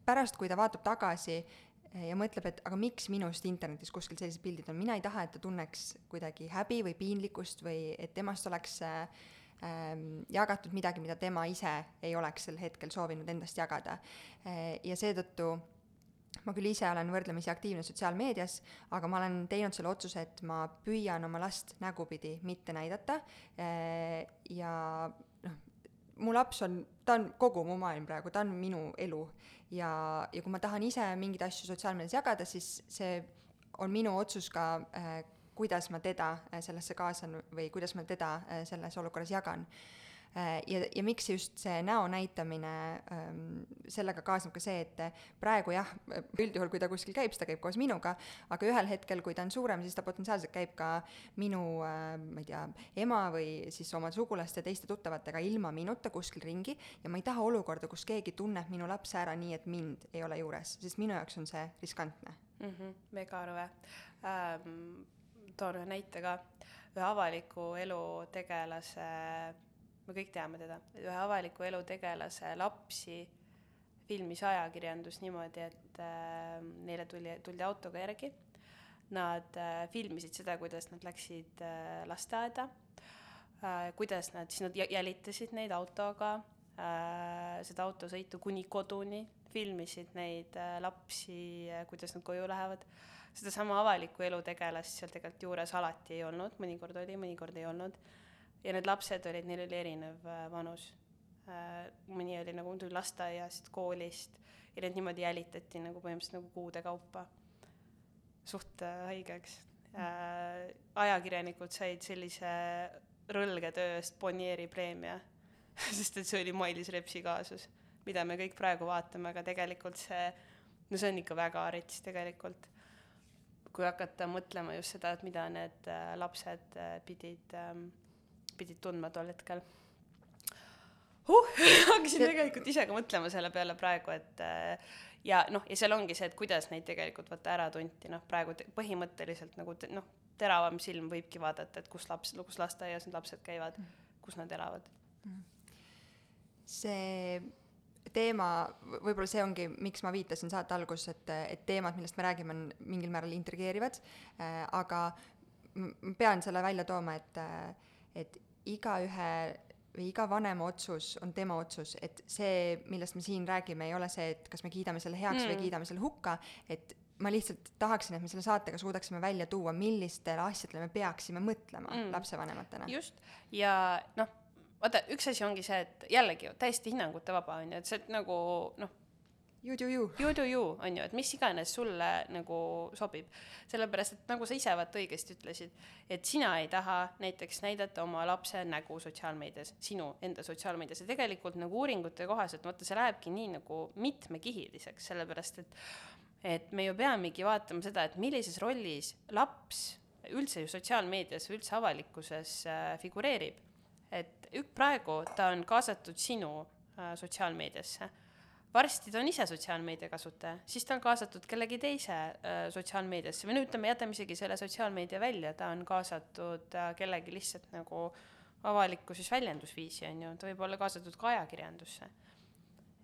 pärast, kui ta vaatab tagasi eh, ja mõtleb, et aga miks minust internetis kuskil sellised pildid on, mina ei taha, et ta tunneks kuidagi häbi või piinlikkust või et temast oleks äh, jagatud midagi, mida tema ise ei oleks sel hetkel soovinud endast jagada. Ja seetõttu ma küll ise olen võrdlemisi aktiivne sotsiaalmeedias, aga ma olen teinud selle otsuse, et ma püüan oma last nägupidi mitte näidata. Äh, ja noh, mu laps on, ta on kogu mu maailm praegu, ta on minu elu. Ja, ja kui ma tahan ise mingeid asju sotsiaalmeedias jagada, siis see on minu otsus ka äh, kuidas ma teda äh, sellesse kaasan või kuidas ma teda selles olukorras jagan ja, ja miks just see näo näitamine, ähm, sellega kaasneb ka see, et praegu jah, üldjuhul, kui ta kuskil käib, siis ta käib koos minuga, aga ühel hetkel, kui ta on suurem, siis ta potentsiaalselt käib ka minu, äh, ma ei tea, ema või siis oma sugulaste, teiste tuttavatega ilma minuta kuskil ringi ja ma ei taha olukorda, kus keegi tunneb minu lapse ära nii, et mind ei ole juures, sest minu jaoks on see riskantne mm. -hmm, mega rõve ähm,. toon ühe näite ka, ühe avaliku elu tegelase me kõik teame teda, ühe avaliku elu tegelase lapsi filmis ajakirjandus niimoodi, et äh, neile tuli, tuldi autoga järgi. Nad äh, filmisid seda, kuidas nad läksid äh, lasteaeda äh,, kuidas nad, siis nad jälitasid neid autoga äh,, seda autosõitu kuni koduni, filmisid neid äh, lapsi äh,, kuidas nad koju lähevad. sedasama avaliku elu tegelast seal tegelikult juures alati ei olnud, mõnikord oli, mõnikord ei olnud ja need lapsed olid, neil oli erinev äh, vanus. Äh, mõni oli nagu, tuli lasteaiast, koolist ja neid niimoodi jälitati nagu põhimõtteliselt nagu kuude kaupa. suht äh, haigeks. ajakirjanikud said sellise rõlge töö eest Bonnieri preemia sest et see oli Mailis Repsi kaasus, mida me kõik praegu vaatame, aga tegelikult see, no see on ikka väga rets tegelikult. kui hakata mõtlema just seda, et mida need lapsed pidid ähm, pidid tundma tol hetkel. Huh, hakkasin tegelikult ise ka mõtlema selle peale praegu, et äh, ja noh, ja seal ongi see, et kuidas neid tegelikult vaata ära tunti, noh praegu põhimõtteliselt nagu te, noh, teravam silm võibki vaadata, et kus laps, kus lasteaias need lapsed käivad mm., kus nad elavad. Mm.. see teema, võib-olla see ongi, miks ma viitasin saate alguses, et, et teemad, millest me räägime, on mingil määral intrigeerivad äh,, aga ma pean selle välja tooma, et, et igaühe või iga vanema otsus on tema otsus, et see, millest me siin räägime, ei ole see, et kas me kiidame selle heaks mm. või kiidame selle hukka, et ma lihtsalt tahaksin, et me selle saatega suudaksime välja tuua, millistele asjadele me peaksime mõtlema mm. lapsevanematena. just, ja noh, vaata, üks asi ongi see, et jällegi täiesti hinnangute vaba on ju, et see nagu noh You do you. You do you, on ju, et mis iganes sulle nagu sobib. sellepärast, et nagu sa ise vaata õigesti ütlesid, et sina ei taha näiteks näidata oma lapse nägu sotsiaalmeedias, sinu enda sotsiaalmeedias ja tegelikult nagu uuringute kohaselt, vaata, see lähebki nii nagu mitmekihiliseks, sellepärast et et me ju peamegi vaatama seda, et millises rollis laps üldse ju sotsiaalmeedias või üldse avalikkuses äh, figureerib. et ük-, praegu ta on kaasatud sinu äh, sotsiaalmeediasse varsti ta on ise sotsiaalmeedia kasutaja, siis ta on kaasatud kellegi teise äh, sotsiaalmeediasse või no ütleme, jätame isegi selle sotsiaalmeedia välja, ta on kaasatud äh, kellegi lihtsalt nagu avalikku siis väljendusviisi, on ju, ta võib olla kaasatud ka ajakirjandusse.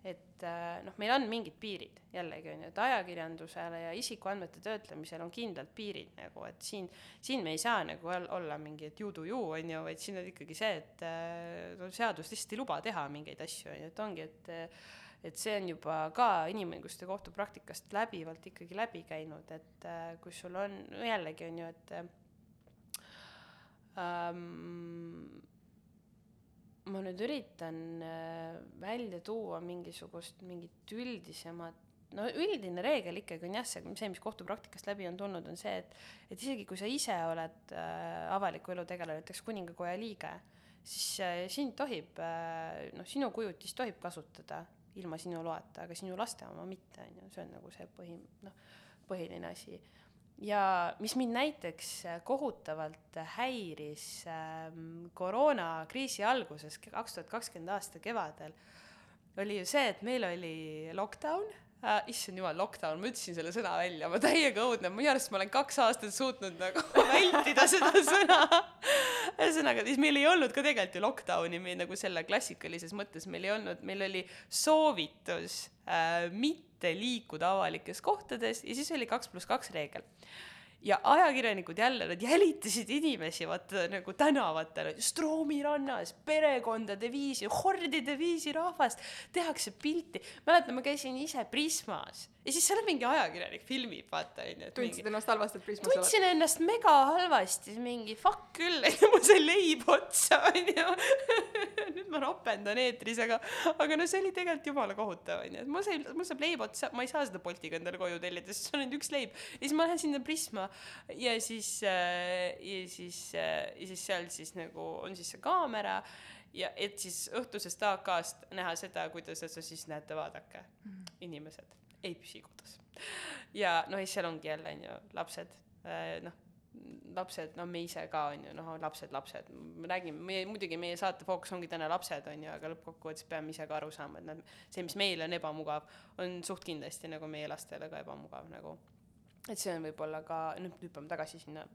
et äh, noh, meil on mingid piirid jällegi, on ju, et ajakirjandusele ja isikuandmete töötlemisel on kindlad piirid nagu, et siin, siin me ei saa nagu olla mingi, et you do you, on ju, vaid siin on ikkagi see, et äh, seadus lihtsalt ei luba teha mingeid asju, on ju, et ongi, et äh, et see on juba ka inimõiguste kohtu praktikast läbivalt ikkagi läbi käinud, et äh, kui sul on, jällegi on ju, et ähm, ma nüüd üritan äh, välja tuua mingisugust, mingit üldisemat no üldine reegel ikkagi on jah, see, see, mis kohtupraktikast läbi on tulnud, on see, et, et isegi kui sa ise oled äh, avaliku elu tegelane, näiteks kuningakoja liige, siis äh, sind tohib äh,, noh, sinu kujutist tohib kasutada ilma sinu loata, aga sinu laste oma mitte, on ju, see on nagu see põhi, noh, põhiline asi. ja mis mind näiteks kohutavalt häiris ähm, koroonakriisi alguses, kaks tuhat kakskümmend aasta kevadel, oli ju see, et meil oli lockdown äh,, issand jumal, lockdown, ma ütlesin selle sõna välja, ma täiega õudne, minu arust ma olen kaks aastat suutnud nagu vältida seda sõna. ühesõnaga, siis meil ei olnud ka tegelikult ju lockdown'i meil nagu selle klassikalises mõttes, meil ei olnud, meil oli soovitus äh, mitte liikuda avalikes kohtades ja siis oli kaks pluss kaks reegel ja ajakirjanikud jälle, nad jälitasid inimesi vaata nagu tänavatel, Stroomi rannas, perekondade viisi, hordide viisi rahvast, tehakse pilti. mäletan, ma käisin ise Prismas ja siis seal on mingi ajakirjanik filmib vaata onju tundsid mingi ennast halvasti, et Prismas oled? tundsin ennast mega halvasti mingi fuck küll onju mul sai leib otsa onju nüüd ma ropendan eetris aga aga no see oli tegelikult jumala kohutav onju et mul sai mul saab leib otsa ma ei saa seda Boltiga endale koju tellida sest see on ainult üks leib. Ja siis ma lähen sinna Prisma ja siis äh, ja siis äh, ja siis seal siis nagu on siis see kaamera ja et siis õhtusest AK-st näha seda kuidas sa siis näete vaadake inimesed ei püsi kodus. Ja noh ja seal ongi jälle onju lapsed äh, noh lapsed no me ise ka onju noh lapsed lapsed. Me räägime meie muidugi meie saate fookus ongi täna lapsed onju aga lõppkokkuvõttes peame ise ka aru saama et nad see mis meile on ebamugav on suht kindlasti nagu meie lastele ka ebamugav nagu. Et see on võib-olla ka nüüd hüppame tagasi sinna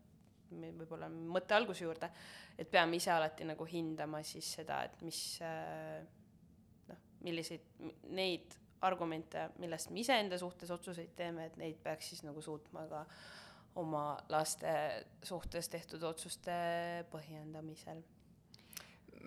võib-olla mõtte alguse juurde et peame ise alati nagu hindama siis seda et mis äh, noh milliseid neid argumente millest me iseenda suhtes otsuseid teeme et neid peaks siis nagu suutma ka oma laste suhtes tehtud otsuste põhjendamisel.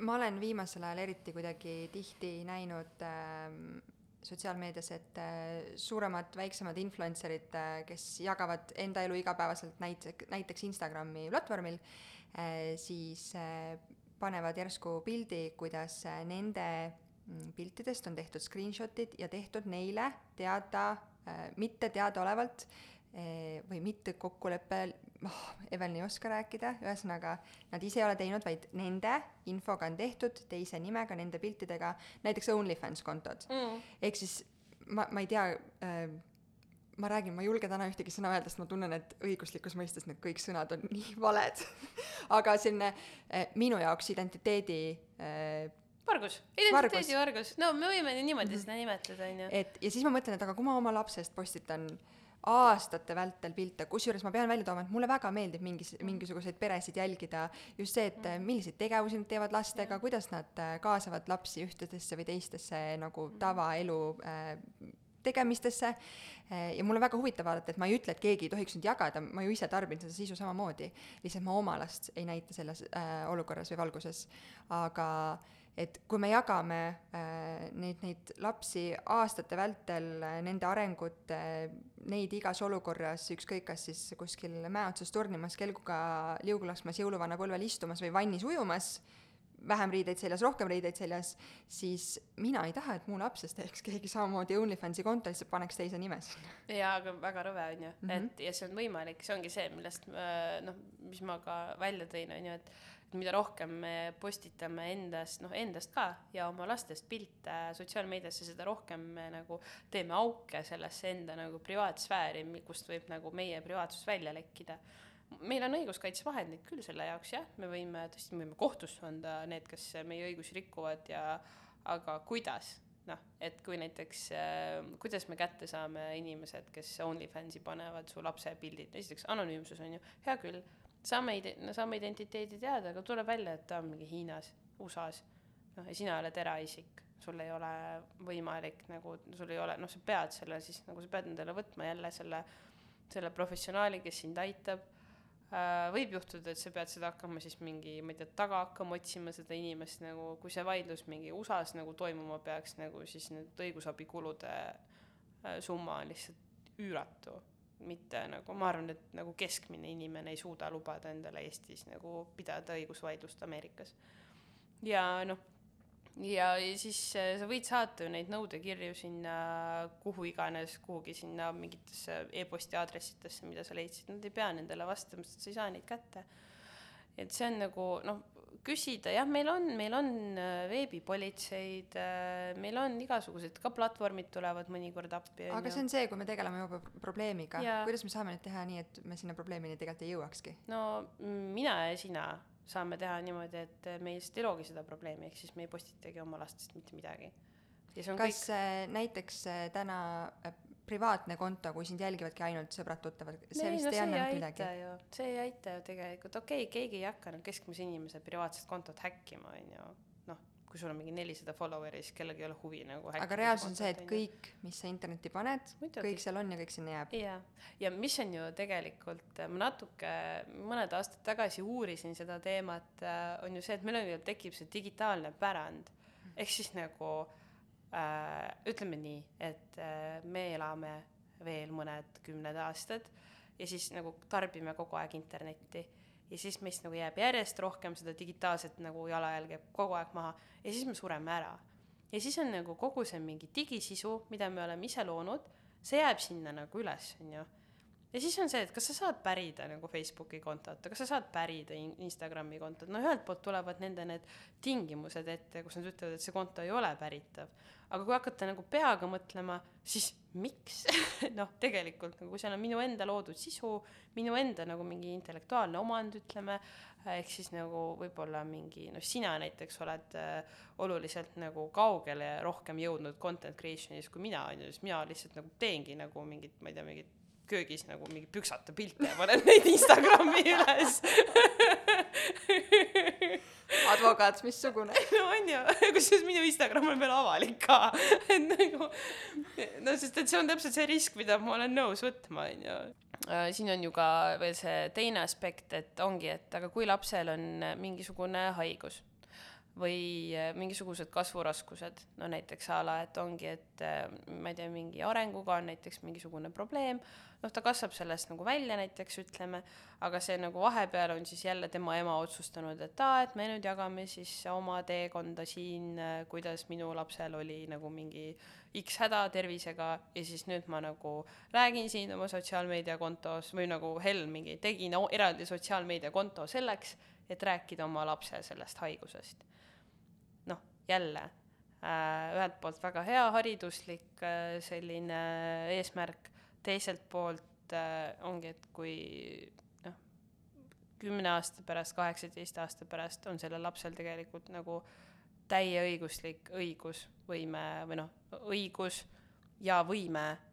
Ma olen viimasel ajal eriti kuidagi tihti näinud ähm, sotsiaalmeedias, et äh, suuremad, väiksemad influencer'id äh,, kes jagavad enda elu igapäevaselt näiteks, näiteks Instagrami platvormil äh,, siis äh, panevad järsku pildi, kuidas äh, nende piltidest on tehtud screenshot'id ja tehtud neile teada äh,, mitte teadaolevalt äh, või mitte kokkuleppel, oh, Evelin ei oska rääkida, ühesõnaga nad ise ei ole teinud, vaid nende infoga on tehtud teise nimega, nende piltidega, näiteks OnlyFans kontod. mm. ehk siis ma, ma ei tea äh,, ma räägin, ma ei julge täna ühtegi sõna öelda, sest ma tunnen, et õiguslikus mõistes need kõik sõnad on nii valed. aga selline äh, minu jaoks identiteedi äh, vargus, identiteedivargus, no me võime niimoodi seda nimetada onju et ja siis ma mõtlen, et aga kui ma oma lapsest postitan aastate vältel pilte, kusjuures ma pean välja tooma, et mulle väga meeldib mingis, mingisuguseid peresid jälgida, just see, et äh, milliseid tegevusi nad teevad lastega, kuidas nad äh, kaasavad lapsi ühtedesse või teistesse nagu tavaelu äh, tegemistesse. Äh, ja mul on väga huvitav vaadata, et ma ei ütle, et keegi ei tohiks nüüd jagada, ma ju ise tarbin seda sisu samamoodi, lihtsalt ma oma last ei näita selles äh, olukorras või valguses, aga et kui me jagame äh, neid, neid lapsi aastate vältel, nende arengut äh,, neid igas olukorras, ükskõik kas siis kuskil mäe otsas turnimas, kelguga liugu laskmas, jõuluvana põlvel istumas või vannis ujumas, vähem riideid seljas, rohkem riideid seljas, siis mina ei taha, et mu lapsest teeks keegi samamoodi OnlyFansi konto, lihtsalt paneks teise nime sinna. jaa, aga väga rõve on ju mm, Mhm. -hmm. et ja see on võimalik, see ongi see, millest äh, noh, mis ma ka välja tõin, on ju, et mida rohkem me postitame endast, noh endast ka ja oma lastest pilte sotsiaalmeediasse, seda rohkem me nagu teeme auke sellesse enda nagu privaatsfääri, kust võib nagu meie privaatsus välja lekkida. meil on õiguskaitsevahendid küll selle jaoks jah, me võime tõesti, me võime kohtusse anda need, kes meie õigusi rikuvad ja aga kuidas? Noh, et kui näiteks äh,, kuidas me kätte saame inimesed, kes OnlyFansi panevad su lapse pildid, esiteks anonüümsus on ju, hea küll, saame ide-, no saame identiteedi teada, aga tuleb välja, et ta on mingi Hiinas, USA-s, noh ja sina oled eraisik, sul ei ole võimalik nagu, sul ei ole, noh, sa pead selle siis nagu sa pead endale võtma jälle selle, selle professionaali, kes sind aitab äh,. võib juhtuda, et sa pead seda hakkama siis mingi, ma ei tea, taga hakkama otsima seda inimest nagu, kui see vaidlus mingi USA-s nagu toimuma peaks nagu, siis need õigusabikulude äh, summa on lihtsalt üüratu. Mitte nagu, ma arvan, et nagu keskmine inimene ei suuda lubada endale Eestis nagu pidada õigusvaidlust Ameerikas. ja noh, ja, siis äh, sa võid saata ju neid nõudekirju sinna kuhu iganes, kuhugi sinna mingitesse e-posti aadressidesse, mida sa leidsid, nad ei pea nendele vastama, sest sa ei saa neid kätte. et see on nagu noh, küsida, jah, meil on, meil on äh, veebipolitseid, meil on igasugused, ka platvormid tulevad mõnikord appi, aga see on see, kui me tegeleme juba pro- probleemiga kuidas me saame nüüd teha nii, et me sinna probleemini tegelikult ei jõuakski? no mina ja sina saame teha niimoodi, et me lihtsalt ei loogi seda probleemi, ehk siis me ei postitagi oma lastest mitte midagi. kas kõik, äh, näiteks äh, täna äh, privaatne konto, kui sind jälgivadki ainult sõbrad-tuttavad, see vist no ei anna mitte midagi? see ei aita ju tegelikult, okei okay,, keegi ei hakka nüüd keskmise inimese privaatset kontot häkkima, on ju, noh, kui sul on mingi nelisada follower'i, siis kellelgi ei ole huvi nagu aga reaalsus on see, et kõik, mis sa internetti paned, kõik seal on ja kõik sinna jääb. jaa, ja mis on ju tegelikult, ma natuke mõned aastad tagasi uurisin seda teemat, on ju see, et meil on ju, tekib see digitaalne pärand. ehk siis nagu äh, ütleme nii, et äh, me elame veel mõned kümned aastad ja siis nagu tarbime kogu aeg internetti ja siis meist nagu jääb järjest rohkem seda digitaalset nagu jalajälge kogu aeg maha ja siis me sureme ära. ja siis on nagu kogu see mingi digisisu, mida me oleme ise loonud, see jääb sinna nagu üles, on ju ja siis on see, et kas sa saad pärida nagu Facebooki kontot, kas sa saad pärida Instagrami kontot, no ühelt poolt tulevad nende need tingimused ette, kus nad ütlevad, et see konto ei ole päritav. aga kui hakata nagu peaga mõtlema, siis miks? Noh, tegelikult nagu seal on minu enda loodud sisu, minu enda nagu mingi intellektuaalne omand, ütleme, ehk siis nagu võib-olla mingi, noh, sina näiteks oled äh, oluliselt nagu kaugele rohkem jõudnud content creation'is kui mina, on ju, siis mina lihtsalt nagu teengi nagu mingit, ma ei tea, mingit köögis nagu mingi püksata pilte ja panen neid Instagrami üles. Advokaat missugune? No on ju, kusjuures minu Instagram on veel avalik ka, et nagu no sest et see on täpselt see risk, mida ma olen nõus võtma, on ju. Äh, siin on ju ka veel see teine aspekt, et ongi, et aga kui lapsel on mingisugune haigus või äh, mingisugused kasvuraskused, no näiteks a la, et ongi, et äh, ma ei tea, mingi arenguga on näiteks mingisugune probleem, noh, ta kasvab sellest nagu välja näiteks, ütleme, aga see nagu vahepeal on siis jälle tema ema otsustanud, et aa, et me nüüd jagame siis oma teekonda siin, äh, kuidas minu lapsel oli nagu mingi X häda tervisega ja siis nüüd ma nagu räägin siin oma sotsiaalmeediakontos või nagu Hel mingi tegin eraldi sotsiaalmeediakonto selleks, et rääkida oma lapse sellest haigusest. Jälle äh, ühelt poolt väga hea hariduslik äh, selline eesmärk, teiselt poolt äh, ongi, et kui noh, kümne aasta pärast, kaheksateist aasta pärast on sellel lapsel tegelikult nagu täieõiguslik õigus, võime või noh, õigus ja võime Äh,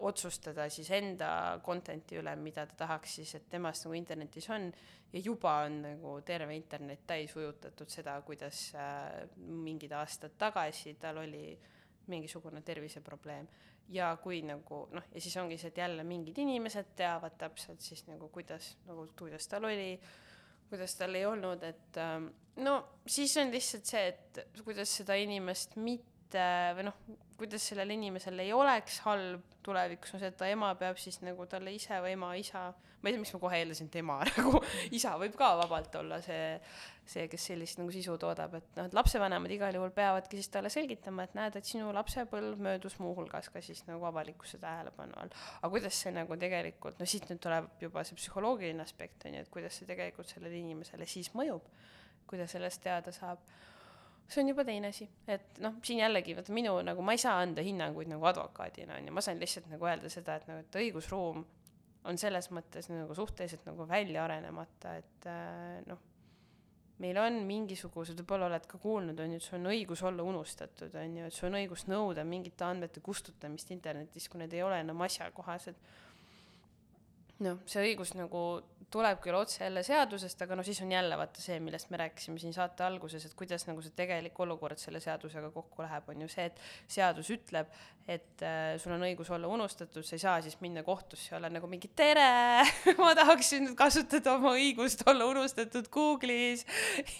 otsustada siis enda content'i üle, mida ta tahaks siis, et temast nagu internetis on ja juba on nagu terve internet täis ujutatud seda, kuidas äh, mingid aastad tagasi tal oli mingisugune terviseprobleem. ja kui nagu noh, ja siis ongi see, et jälle mingid inimesed teavad täpselt siis nagu kuidas, nagu kuidas tal oli, kuidas tal ei olnud, et ähm, no siis on lihtsalt see, et kuidas seda inimest mitte või noh, kuidas sellel inimesel ei oleks halb tulevikus on see, et ta ema peab siis nagu talle ise või ema isa, ma ei tea, miks ma kohe eeldasin tema nagu isa võib ka vabalt olla see, see, kes sellist nagu sisu toodab, et noh, et lapsevanemad igal juhul peavadki siis talle selgitama, et näed, et sinu lapsepõlv möödus muuhulgas ka siis nagu avalikkuse tähelepanu all. aga kuidas see nagu tegelikult, no siit nüüd tuleb juba see psühholoogiline aspekt on ju, et kuidas see tegelikult sellele inimesele siis mõjub, kui ta sellest teada saab see on juba teine asi, et noh, siin jällegi vaata minu nagu ma ei saa anda hinnanguid nagu advokaadina on ju, ma saan lihtsalt nagu öelda seda, et nagu, et õigusruum on selles mõttes nagu suhteliselt nagu välja arenemata, et äh, noh, meil on mingisugused, võib-olla oled ka kuulnud, on ju, et sul on õigus olla unustatud, on ju, et sul on õigus nõuda mingite andmete kustutamist internetis, kui need ei ole enam asjakohased. Noh, see õigus nagu tuleb küll otse jälle seadusest, aga noh, siis on jälle vaata see, millest me rääkisime siin saate alguses, et kuidas nagu see tegelik olukord selle seadusega kokku läheb, on ju see, et seadus ütleb, et äh, sul on õigus olla unustatud, sa ei saa siis minna kohtusse ja olla nagu mingi tere! Ma tahaksin kasutada oma õigust olla unustatud Google'is.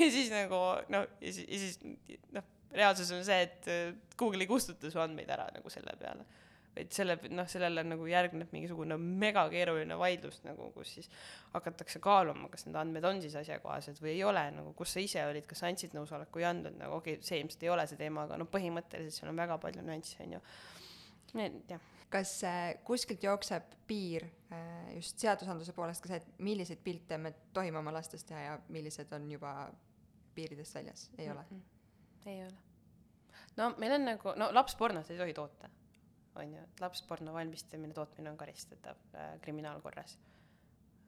Ja siis nagu noh, ja siis, ja siis noh, reaalsus on see, et äh, Google ei kustuta su andmeid ära nagu selle peale vaid selle, noh, sellele nagu järgneb mingisugune megakeeruline vaidlus nagu, kus siis hakatakse kaaluma, kas need andmed on siis asjakohased või ei ole, nagu kus sa ise olid, kas sa andsid nõusoleku ei andnud, nagu okei okay,, see ilmselt ei ole see teema, aga noh, põhimõtteliselt seal on väga palju nüansse, on ju. jah kas äh, kuskilt jookseb piir äh, just seadusandluse poolest ka see, et milliseid pilte me tohime oma lastest teha ja millised on juba piiridest väljas, ei ole mm? -hmm. ei ole. no meil on nagu, no lapspornot ei tohi toota on ju, et lapsporno valmistamine, tootmine on karistatav äh, kriminaalkorras.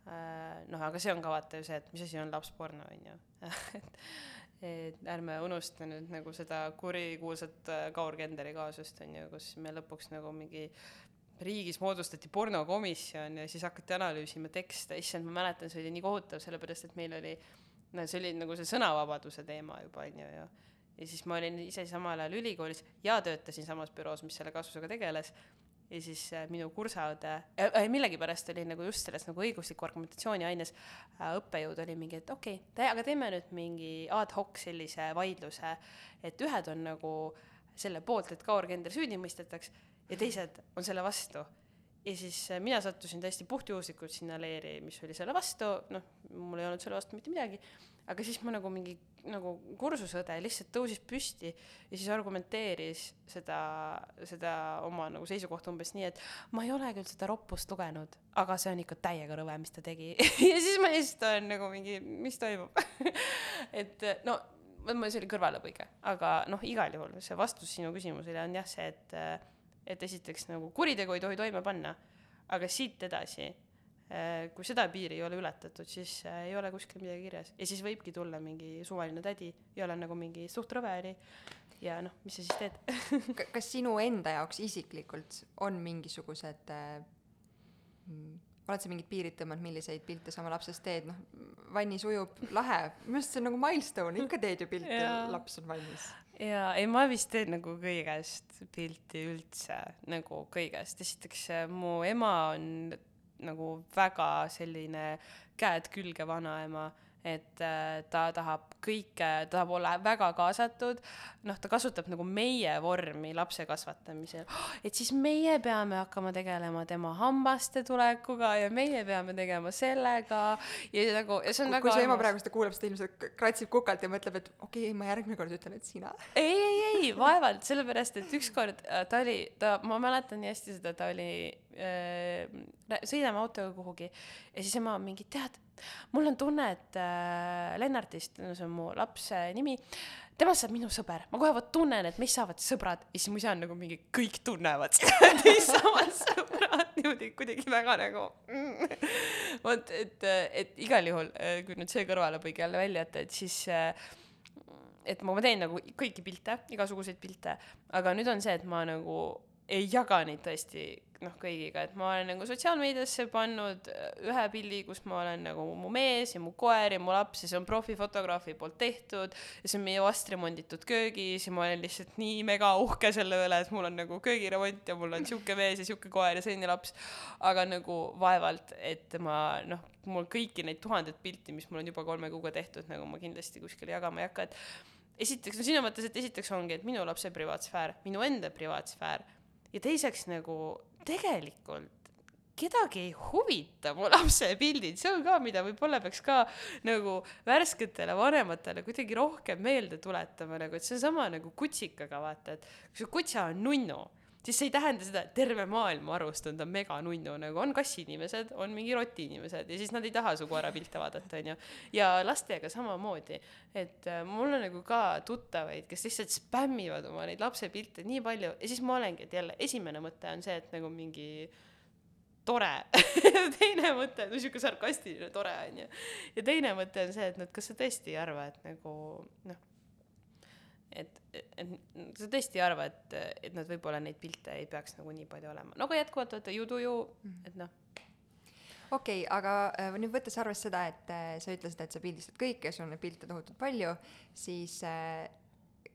Äh,. noh, aga see on ka vaata ju see, et mis asi on lapsporno, on ju et, et ärme unusta nüüd nagu seda kurikuulsat äh, Kaur Kenderi kaasust, on ju, kus me lõpuks nagu mingi riigis moodustati pornokomisjon ja siis hakati analüüsima tekste, issand, ma mäletan, see oli nii kohutav, sellepärast et meil oli, no see oli nagu see sõnavabaduse teema juba, on ju, ja ja siis ma olin ise samal ajal ülikoolis ja töötasin samas büroos, mis selle kasvusega tegeles. ja siis äh, minu kursaõde äh, äh,, millegipärast oli nagu just selles nagu õigusliku argumentatsiooni aines äh, õppejõud oli mingi, et okei okay,, aga teeme nüüd mingi ad hoc sellise vaidluse, et ühed on nagu selle poolt, et Kaur Kender süüdi mõistetaks ja teised on selle vastu ja siis äh, mina sattusin täiesti puhtjuhuslikult sinna leeri, mis oli selle vastu, noh, mul ei olnud selle vastu mitte midagi, aga siis ma nagu mingi nagu kursusõde lihtsalt tõusis püsti ja siis argumenteeris seda, seda oma nagu seisukohta umbes nii, et ma ei ole küll seda roppust lugenud, aga see on ikka täiega rõve, mis ta tegi. Ja siis ma lihtsalt olen nagu mingi, mis toimub? Et no see oli kõrvalepõige, aga noh, igal juhul see vastus sinu küsimusele on jah see, et et esiteks nagu kuritegu ei tohi toime panna, aga siit edasi, äh, kui seda piiri ei ole ületatud, siis äh, ei ole kuskil midagi kirjas. Ja siis võibki tulla mingi suvaline tädi ja olen nagu mingi suht rõve oli ja noh, mis sa siis teed? Kas sinu enda jaoks isiklikult on mingisugused äh, mm, oled sa mingid piirid tõmmanud, milliseid pilte sa oma lapsest teed, noh, vannis ujub, lahe, minu arust see on nagu milstone, ikka teed ju pilte, laps on valmis jaa, ei ma vist teen nagu kõigest pilti üldse, nagu kõigest, esiteks äh, mu ema on nagu väga selline käed külge vanaema et äh, ta tahab kõike, ta tahab olla väga kaasatud, noh, ta kasutab nagu meie vormi lapse kasvatamisel, et siis meie peame hakkama tegelema tema hambaste tulekuga ja meie peame tegema sellega. Ja nagu, ja see on kui, väga kui su ema praegu seda kuulab, siis ta ilmselt kratsib kukalt ja mõtleb, et okei okay,, ma järgmine kord ütlen, et sina. ei, ei, ei, vaevalt, sellepärast et ükskord äh, ta oli, ta, ma mäletan nii hästi seda, ta oli äh,, sõidame autoga kuhugi ja siis ema mingi, tead mul on tunne, et äh, Lennartist, no see on mu lapse nimi, temast saab minu sõber, ma kohe vot tunnen, et meist saavad sõbrad ja siis mu isa on nagu mingi, kõik tunnevad seda, et meist saavad sõbrad niimoodi kuidagi väga nagu mm.. vot, et, et igal juhul, äh, kui nüüd see kõrvalepõige jälle välja jätta, et siis äh, et ma teen nagu kõiki pilte, igasuguseid pilte, aga nüüd on see, et ma nagu ei jaga neid tõesti noh, kõigiga, et ma olen nagu sotsiaalmeediasse pannud äh, ühe pildi, kus ma olen nagu mu mees ja mu koer ja mu laps ja see on profifotograafi poolt tehtud ja see on meie vastremonditud köögis ja ma olen lihtsalt nii mega uhke selle üle, et mul on nagu köögiremont ja mul on sihuke mees ja sihuke koer ja selline laps. aga nagu vaevalt, et ma noh, mul kõiki neid tuhandet pilti, mis mul on juba kolme kuuga tehtud, nagu ma kindlasti kuskile jagama ei hakka, et esiteks, no selles mõttes, et esiteks ongi, et minu lapse privaatsfäär, minu enda privaatsfäär ja teiseks nagu tegelikult kedagi ei huvita mu lapse pildid, see on ka, mida võib-olla peaks ka nagu värsketele vanematele kuidagi rohkem meelde tuletama, nagu et see on sama nagu kutsikaga, vaata, et kui su kutsa on nunnu siis see ei tähenda seda, et terve maailma arust on ta meganunnu, nagu on kassiinimesed, on mingi rotiinimesed ja siis nad ei taha su koera pilte vaadata, onju. ja lastega samamoodi, et äh, mul on nagu ka tuttavaid, kes lihtsalt spämmivad oma neid lapsepilte nii palju ja siis ma olengi, et jälle esimene mõte on see, et nagu mingi tore teine mõte, no sihuke sarkastiline tore onju. ja teine mõte on see, et et kas sa tõesti ei arva, et nagu noh et, et sa tõesti ei arva, et, et nad võib-olla neid pilte ei peaks nagu nii palju olema, no aga jätkuvalt vaata you do you, et noh. okei okay,, aga äh, nüüd võttes arvesse seda, et äh, sa ütlesid, et sa pildistad kõike, sul on neid pilte tohutult palju, siis äh,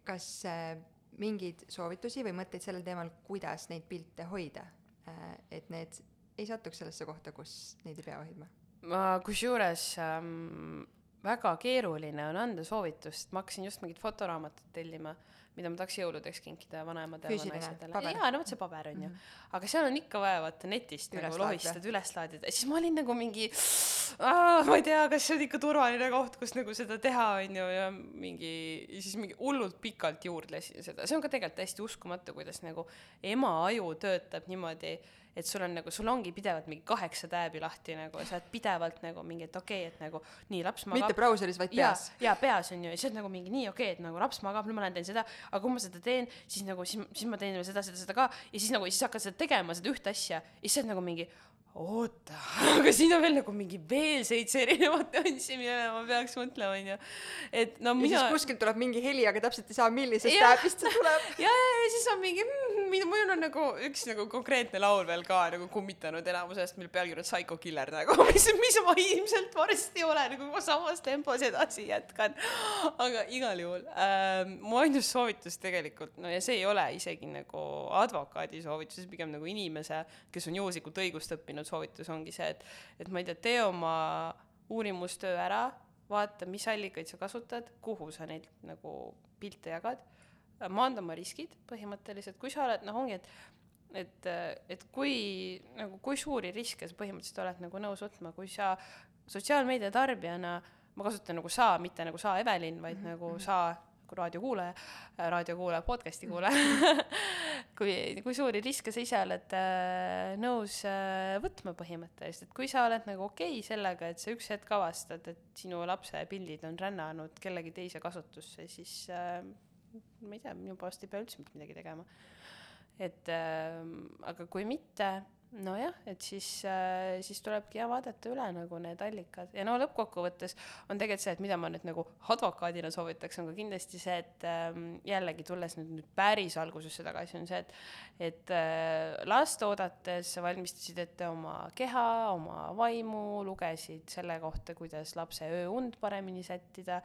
kas äh, mingeid soovitusi või mõtteid sellel teemal, kuidas neid pilte hoida äh,, et need ei satuks sellesse kohta, kus neid ei pea hoidma? ma kusjuures ähm, väga keeruline on anda soovitust, ma hakkasin just mingit fotoraamatut tellima, mida ma tahaks jõuludeks kinkida vanaemadele, vanaisadele. jaa, no vot see paber on ju mm. -hmm. aga seal on ikka vaja vaata netist üles nagu lohistada, üles laadida, siis ma olin nagu mingi, ma ei tea, kas see on ikka turvaline koht, kus nagu seda teha, on ju, ja mingi, siis mingi hullult pikalt juurdlesin seda, see on ka tegelikult täiesti uskumatu, kuidas nagu ema aju töötab niimoodi et sul on nagu, sul ongi pidevalt mingi kaheksa tääbi lahti nagu, sa oled pidevalt nagu mingi, et okei okay,, et nagu nii, laps magab. mitte brauseris, vaid peas. jaa, peas on ju, ja siis oled nagu mingi nii okei okay,, et nagu laps magab, nüüd ma lähen teen seda, aga kui ma seda teen, siis nagu, siis, siis ma teen seda, seda, seda ka ja siis nagu, siis hakkad seda tegema, seda ühte asja ja siis sa oled nagu mingi oota, aga siin on veel nagu mingi veel seitse erinevat nüanssi, millele ma peaks mõtlema, onju. et no mina. ja siis kuskilt tuleb mingi heli, aga täpselt ei saa, millisest täpist see tuleb. ja, ja, ja siis on mingi mm,, mul on nagu üks nagu konkreetne laul veel ka nagu kummitanud enamusest, mille pealkiri on Psycho Killer nagu, mis, mis ma ilmselt varsti olen nagu samas tempos edasi jätkan. aga igal juhul ähm, mu ainus soovitus tegelikult, no ja see ei ole isegi nagu advokaadi soovitus, pigem nagu inimese, kes on juhuslikult õigust õppinud andnud soovitus ongi see, et, et ma ei tea, tee oma uurimustöö ära, vaata, mis allikaid sa kasutad, kuhu sa neid nagu pilte jagad, maanda oma riskid põhimõtteliselt, kui sa oled, noh, ongi, et et, et kui nagu, kui suuri riske sa põhimõtteliselt oled nagu nõus võtma, kui sa sotsiaalmeedia tarbijana, ma kasutan nagu sa, mitte nagu sa, Evelin, vaid mm -hmm. nagu sa nagu raadiokuulaja, raadiokuulaja, podcast'i kuulaja kui, kui suuri riske sa ise oled äh, nõus äh, võtma põhimõtteliselt, et kui sa oled nagu okei okay sellega, et sa üks hetk avastad, et sinu lapse pildid on rännanud kellegi teise kasutusse, siis äh, ma ei tea, minu poolest ei pea üldse mitte midagi tegema. et äh, aga kui mitte, nojah, et siis äh,, siis tulebki jah vaadata üle nagu need allikad. Ja no lõppkokkuvõttes on tegelikult see, et mida ma nüüd nagu advokaadina soovitaks, on ka kindlasti see, et ähm, jällegi tulles nüüd, nüüd päris algusesse tagasi, on see, et et äh, last oodates valmistasid ette oma keha, oma vaimu, lugesid selle kohta, kuidas lapse ööund paremini sättida,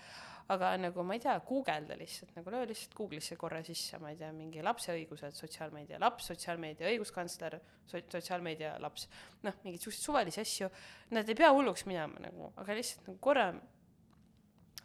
aga nagu ma ei tea, guugelda lihtsalt nagu löö lihtsalt Google'isse korra sisse, ma ei tea, mingi lapse õigused, sotsiaalmeedia laps, sotsiaalmeedia õiguskantsler, sotsiaalmeedia laps, noh, mingeid siukseid suvalisi asju, nad ei pea hulluks minema nagu, aga lihtsalt nagu korra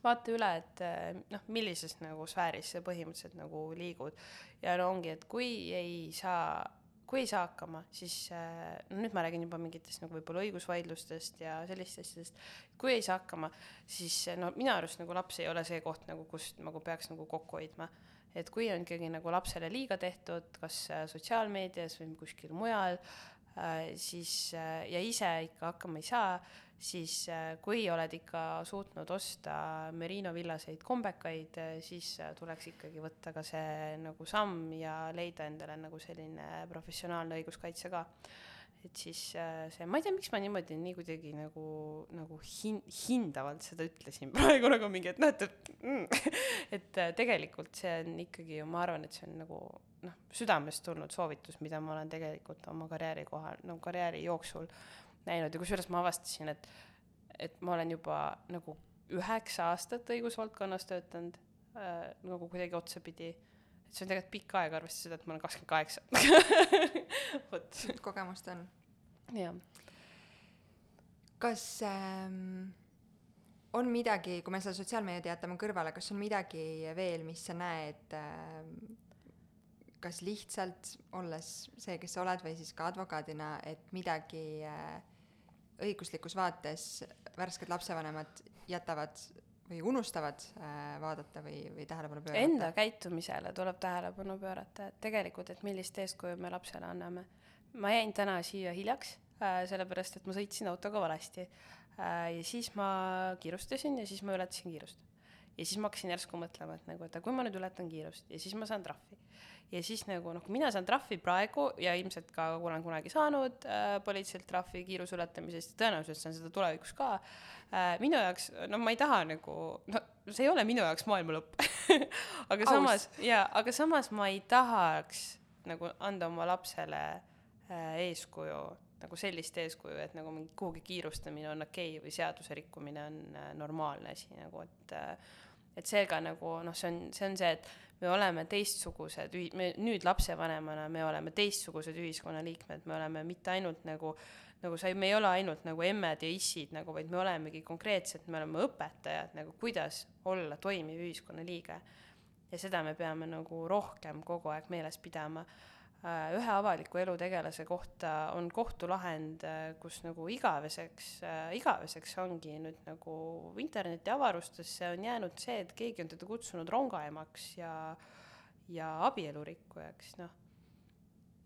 vaata üle, et eh, noh, millises nagu sfääris sa põhimõtteliselt nagu liigud. Ja no ongi, et kui ei saa, kui ei saa hakkama, siis no nüüd ma räägin juba mingitest nagu võib-olla õigusvaidlustest ja sellistest asjadest, kui ei saa hakkama, siis eh, no minu arust nagu laps ei ole see koht nagu, kust nagu peaks nagu kokku hoidma. et kui on ikkagi nagu lapsele liiga tehtud, kas eh, sotsiaalmeedias või kuskil mujal, siis eh, ja ise ikka hakkama ei saa, siis äh, kui oled ikka suutnud osta Merino villaseid kombekaid, siis äh, tuleks ikkagi võtta ka see nagu samm ja leida endale nagu selline professionaalne õiguskaitse ka. et siis äh, see, ma ei tea, miks ma niimoodi nii kuidagi nagu, nagu hin-, hindavalt seda ütlesin praegu nagu mingi, et noh, et, et mm, et äh, tegelikult see on ikkagi ju, ma arvan, et see on nagu noh, südamest tulnud soovitus, mida ma olen tegelikult oma karjääri kohal, no karjääri jooksul näinud ja kusjuures ma avastasin, et, et ma olen juba nagu üheksa aastat õigusvaldkonnas töötanud äh, nagu kuidagi otsapidi. et see on tegelikult pikk aeg, arvestades seda, et ma olen kakskümmend kaheksa. vot, kogemust on. jah. kas ähm, on midagi, kui me selle sotsiaalmeedia jätame kõrvale, kas on midagi veel, mis sa näed ähm, kas lihtsalt olles see, kes sa oled, või siis ka advokaadina, et midagi äh, õiguslikus vaates värsked lapsevanemad jätavad või unustavad äh, vaadata või, või tähelepanu pöörata? Enda käitumisele tuleb tähelepanu pöörata, et tegelikult, et millist eeskuju me lapsele anname. ma jäin täna siia hiljaks äh,, sellepärast et ma sõitsin autoga valesti ja siis ma kiirustasin ja siis ma ületasin kiirust. ja siis ma hakkasin järsku mõtlema, et nagu, et kui ma nüüd ületan kiirust ja siis ma saan trahvi. Ja siis nagu noh, mina saan trahvi praegu ja ilmselt ka olen kunagi saanud äh, politseilt trahvi kiiruse ületamisest ja tõenäoliselt saan seda tulevikus ka äh,, minu jaoks, no ma ei taha nagu, no see ei ole minu jaoks maailma lõpp aga Aus. samas, jaa, aga samas ma ei tahaks nagu anda oma lapsele äh, eeskuju, nagu sellist eeskuju, et nagu mingi kuhugi kiirustamine on okei okay või seaduse rikkumine on äh, normaalne asi nagu, et äh, et seega nagu noh, see on, see on see, et me oleme teistsugused ühi-, me nüüd lapsevanemana, me oleme teistsugused ühiskonnaliikmed, me oleme mitte ainult nagu nagu sa ei, me ei ole ainult nagu emmed ja issid nagu, vaid me olemegi konkreetselt, me oleme õpetajad nagu, kuidas olla toimiv ühiskonnaliige. ja seda me peame nagu rohkem kogu aeg meeles pidama. Ühe avaliku elu tegelase kohta on kohtulahend, kus nagu igaveseks, igaveseks ongi nüüd nagu interneti avarustesse on jäänud see, et keegi on teda kutsunud rongaemaks ja, ja abielurikkujaks, noh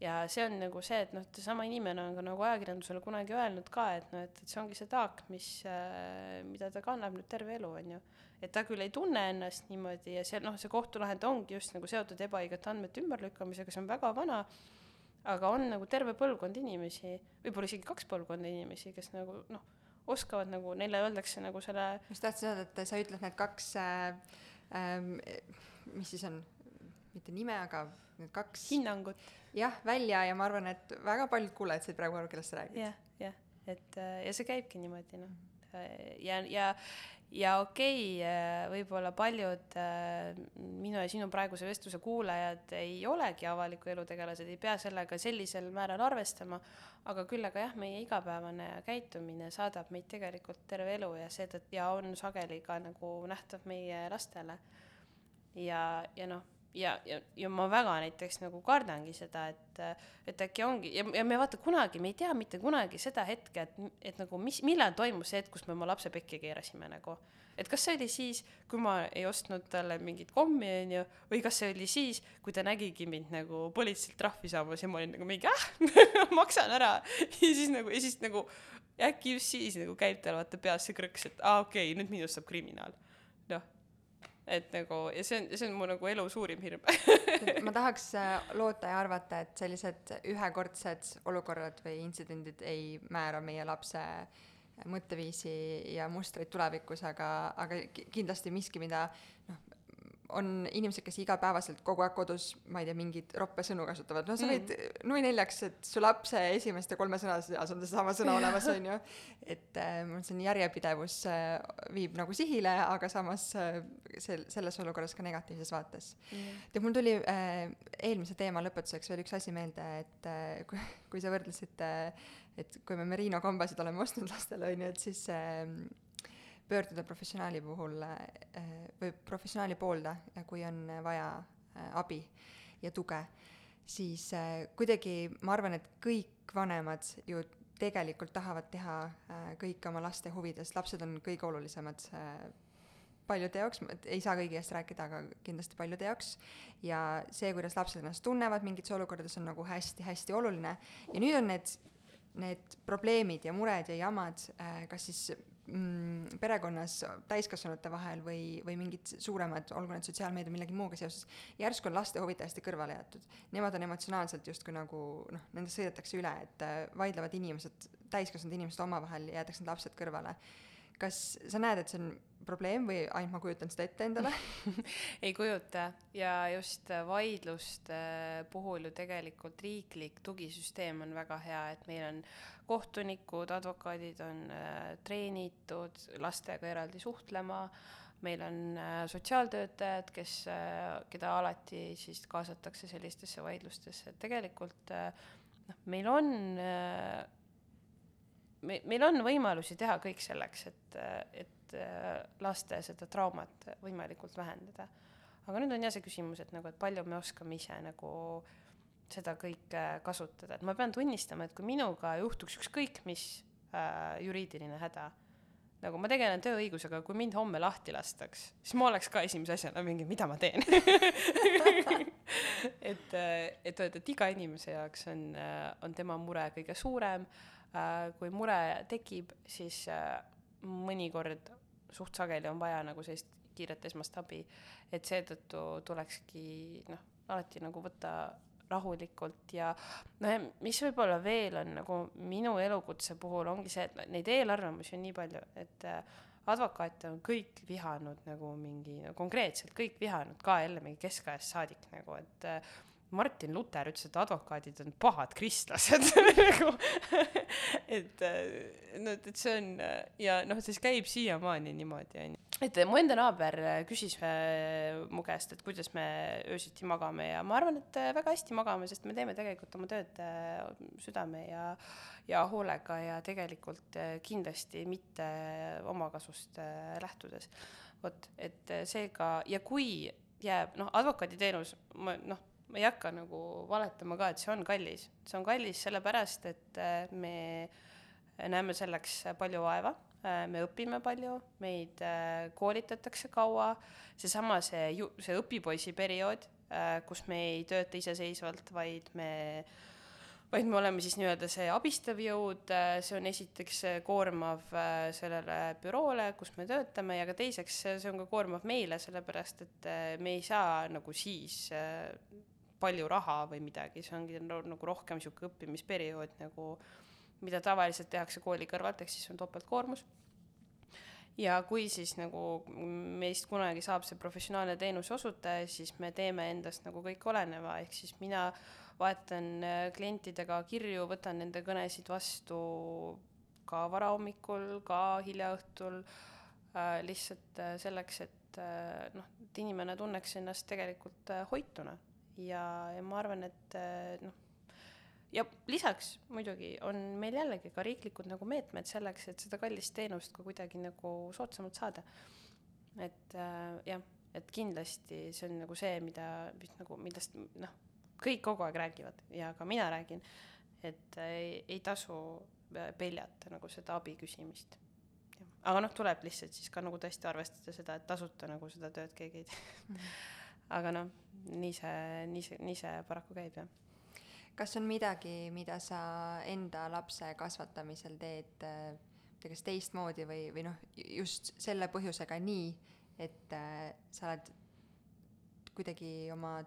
ja see on nagu see, et noh, et seesama inimene on ka nagu ajakirjandusele kunagi öelnud ka, et noh, et, et see ongi see taak, mis äh,, mida ta kannab nüüd terve elu, on ju. Et ta küll ei tunne ennast niimoodi ja see noh, see kohtulahend ongi just nagu seotud ebaõigete andmete ümberlükkamisega, see on väga vana, aga on nagu terve põlvkond inimesi, võib-olla isegi kaks põlvkonda inimesi, kes nagu noh, oskavad nagu, neile öeldakse nagu selle ma just tahtsin öelda, et sa ütled need kaks äh,, ähm, mis siis on, mitte nime, aga need kaks hinnangut. Jah, välja ja ma arvan, et väga paljud kuulajad said praegu aru, kellest sa räägid. jah, jah, et äh, ja see käibki niimoodi noh, ja, ja, ja okei okay,, võib-olla paljud äh, minu ja sinu praeguse vestluse kuulajad ei olegi avaliku elu tegelased, ei pea sellega sellisel määral arvestama, aga küll aga jah, meie igapäevane käitumine saadab meid tegelikult terve elu ja seetõttu ja on sageli ka nagu nähtav meie lastele. ja, ja noh, ja, ja, ja ma väga näiteks nagu kardangi seda, et, et äkki ongi ja, ja me vaata kunagi, me ei tea mitte kunagi seda hetke, et, et nagu mis, millal toimus see hetk, kus me oma lapse pekki keerasime nagu. et kas see oli siis, kui ma ei ostnud talle mingit kommi, onju, või kas see oli siis, kui ta nägigi mind nagu politseilt trahvi saamas ja ma olin nagu mingi ah maksan ära ja siis nagu, ja siis nagu äkki just siis nagu käib tal vaata peas see krõks, et aa ah, okei okay,, nüüd minust saab kriminaal. noh et nagu ja see on, see on mu nagu elu suurim hirm. Ma tahaks äh, loota ja arvata, et sellised ühekordsed olukorrad või intsidendid ei määra meie lapse mõtteviisi ja mustreid tulevikus, aga, aga kindlasti miski, mida noh, on inimesed, kes igapäevaselt kogu aeg kodus, ma ei tea, mingeid roppe sõnu kasutavad, noh, sa võid mm. nui neljaks, et su lapse esimeste kolme sõna seas on seesama sõna olemas, on ju. et äh, mul see järjepidevus äh, viib nagu sihile, aga samas äh, sel-, selles olukorras ka negatiivses vaates mm.. tead, mul tuli äh, eelmise teema lõpetuseks veel üks asi meelde, et äh, kui, kui sa võrdlesid äh,, et kui me Merino kombasid oleme ostnud lastele, on ju, et siis äh, pöörduda professionaali puhul äh, või professionaali poolde, kui on vaja äh, abi ja tuge, siis äh, kuidagi ma arvan, et kõik vanemad ju tegelikult tahavad teha kõike oma laste huvides, lapsed on kõige olulisemad paljude jaoks, ei saa kõigi eest rääkida, aga kindlasti paljude jaoks. ja see, kuidas lapsed ennast tunnevad mingites olukordades, on nagu hästi-hästi oluline. ja nüüd on need, need probleemid ja mured ja jamad, kas siis mm, perekonnas täiskasvanute vahel või, või mingid suuremad, olgu need sotsiaalmeedia millegi muuga seoses, järsku on laste huvid täiesti kõrvale jäetud. Nemad on emotsionaalselt justkui nagu noh, nendest sõidetakse üle, et äh, vaidlevad inimesed, täiskasvanud inimesed omavahel jäetakse need lapsed kõrvale. kas sa näed, et see on probleem või ainult ma kujutan seda ette endale. Ei kujuta. Ja just vaidluste puhul ju tegelikult riiklik tugisüsteem on väga hea, et meil on kohtunikud, advokaadid on äh, treenitud lastega eraldi suhtlema, meil on äh, sotsiaaltöötajad, kes äh,, keda alati siis kaasatakse sellistesse vaidlustesse, et tegelikult äh, noh, meil on äh, me, meil on võimalusi teha kõik selleks, et, et äh, laste seda traumat võimalikult vähendada. aga nüüd on jah see küsimus, et nagu, et palju me oskame ise nagu seda kõike kasutada, et ma pean tunnistama, et kui minuga juhtuks ükskõik mis äh, juriidiline häda, nagu ma tegelen tööõigusega, kui mind homme lahti lastaks, siis ma oleks ka esimese asjana mingi, mida ma teen et, äh, et öelda, et iga inimese jaoks on, äh, on tema mure kõige suurem äh,. kui mure tekib, siis äh, mõnikord suht sageli on vaja nagu sellist kiiret esmast abi, et seetõttu tulekski noh, alati nagu võtta rahulikult ja noh, mis võib-olla veel on nagu minu elukutse puhul ongi see, et neid eelarvamusi on nii palju, et äh, advokaate on kõik vihanud nagu mingi no, konkreetselt kõik vihanud ka jälle mingi keskajast saadik nagu, et äh, Martin Luther ütles, et advokaadid on pahad kristlased nagu et äh, no et, et see on ja noh, see käib siiamaani niimoodi onju et mu enda naaber küsis äh, mu käest, et kuidas me öösiti magame ja ma arvan, et äh, väga hästi magame, sest me teeme tegelikult oma tööd äh, südame ja ja hoolega ja tegelikult kindlasti mitte omakasust lähtudes. vot, et seega ja kui jääb noh, advokaaditeenus, ma noh, ma ei hakka nagu valetama ka, et see on kallis, see on kallis sellepärast, et me näeme selleks palju vaeva Äh, me õpime palju, meid äh, koolitatakse kaua, seesama see ju-, see õpipoisi periood, äh, kus me ei tööta iseseisvalt, vaid me vaid me oleme siis nii-öelda see abistav jõud, see on esiteks koormav sellele büroole, kus me töötame, ja ka teiseks, see on ka koormav meile, sellepärast et me ei saa nagu siis palju raha või midagi, see ongi nagu rohkem niisugune õppimisperiood nagu mida tavaliselt tehakse kooli kõrvalt, ehk siis on topeltkoormus. ja kui siis nagu meist kunagi saab see professionaalne teenuse osutaja, siis me teeme endast nagu kõik oleneva, ehk siis mina vahetan äh, klientidega kirju, võtan nende kõnesid vastu ka varahommikul, ka hilja õhtul äh,, lihtsalt äh, selleks, et äh, noh, et inimene tunneks ennast tegelikult hoituna ja, ja ma arvan, et äh, noh, ja lisaks muidugi on meil jällegi ka riiklikud nagu meetmed selleks, et seda kallist teenust ka kuidagi nagu soodsamalt saada. et äh, jah, et kindlasti see on nagu see, mida, mis nagu, millest noh, kõik kogu aeg räägivad ja ka mina räägin, et ei, ei tasu peljata nagu seda abi küsimist. aga noh, tuleb lihtsalt siis ka nagu tõesti arvestada seda, et tasuta nagu seda tööd keegi ei tee. -hmm. Aga noh, nii see, nii see, nii see paraku käib, jah kas on midagi, mida sa enda lapse kasvatamisel teed äh, kas teistmoodi või, või noh, just selle põhjusega nii, et äh, sa oled kuidagi oma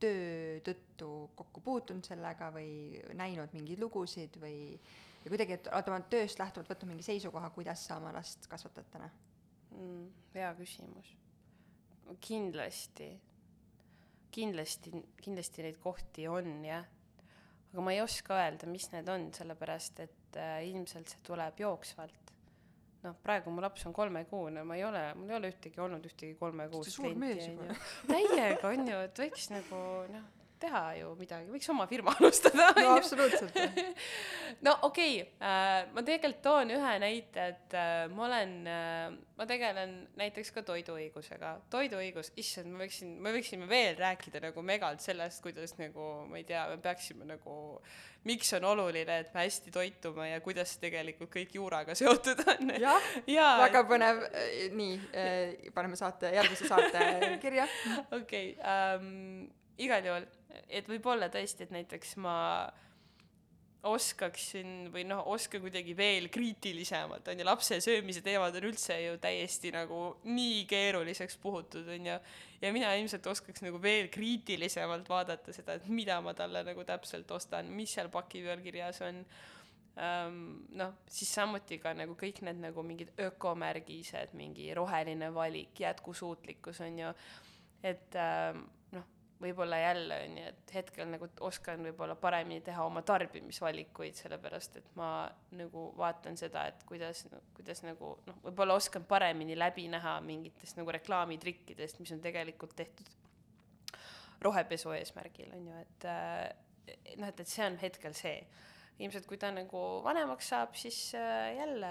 töö tõttu kokku puutunud sellega või näinud mingeid lugusid või, või kuidagi, et oled oma tööst lähtuvalt võtnud mingi seisukoha, kuidas sa oma last kasvatad täna mm,? hea küsimus. kindlasti, kindlasti, kindlasti neid kohti on jah, aga ma ei oska öelda, mis need on, sellepärast et äh, ilmselt see tuleb jooksvalt. Noh, praegu mu laps on kolmekuune, ma ei ole, mul ei ole ühtegi olnud ühtegi kolmekuust klienti, on ju. täiega, on ju, et võiks nagu noh, teha ju midagi, võiks oma firma alustada. no absoluutselt no okei okay, äh,, ma tegelikult toon ühe näite, et äh, ma olen äh,, ma tegelen näiteks ka toiduõigusega. toiduõigus, issand, ma võiksin, me võiksime veel rääkida nagu megalt sellest, kuidas nagu ma ei tea, me peaksime nagu miks on oluline, et me hästi toitume ja kuidas tegelikult kõik juuraga seotud on. jah ja, väga põnev, nii, äh, paneme saate, järgmise saate kirja. okei okay, um,, igal juhul et võib-olla tõesti, et näiteks ma oskaksin või noh, oskan kuidagi veel kriitilisemalt, on ju, lapse söömise teemad on üldse ju täiesti nagu nii keeruliseks puhutud, on ju, ja mina ilmselt oskaks nagu veel kriitilisemalt vaadata seda, et mida ma talle nagu täpselt ostan, mis seal paki peal kirjas on um,. noh, siis samuti ka nagu kõik need nagu mingid ökomärgised, mingi roheline valik, jätkusuutlikkus, on ju, et um, võib-olla jälle on ju, et hetkel nagu oskan võib-olla paremini teha oma tarbimisvalikuid, sellepärast et ma nagu vaatan seda, et kuidas, kuidas nagu noh, võib-olla oskan paremini läbi näha mingitest nagu reklaamitrikkidest, mis on tegelikult tehtud rohepesu eesmärgil, on ju, et eh, noh, et, et see on hetkel see. ilmselt kui ta nagu vanemaks saab, siis äh, jälle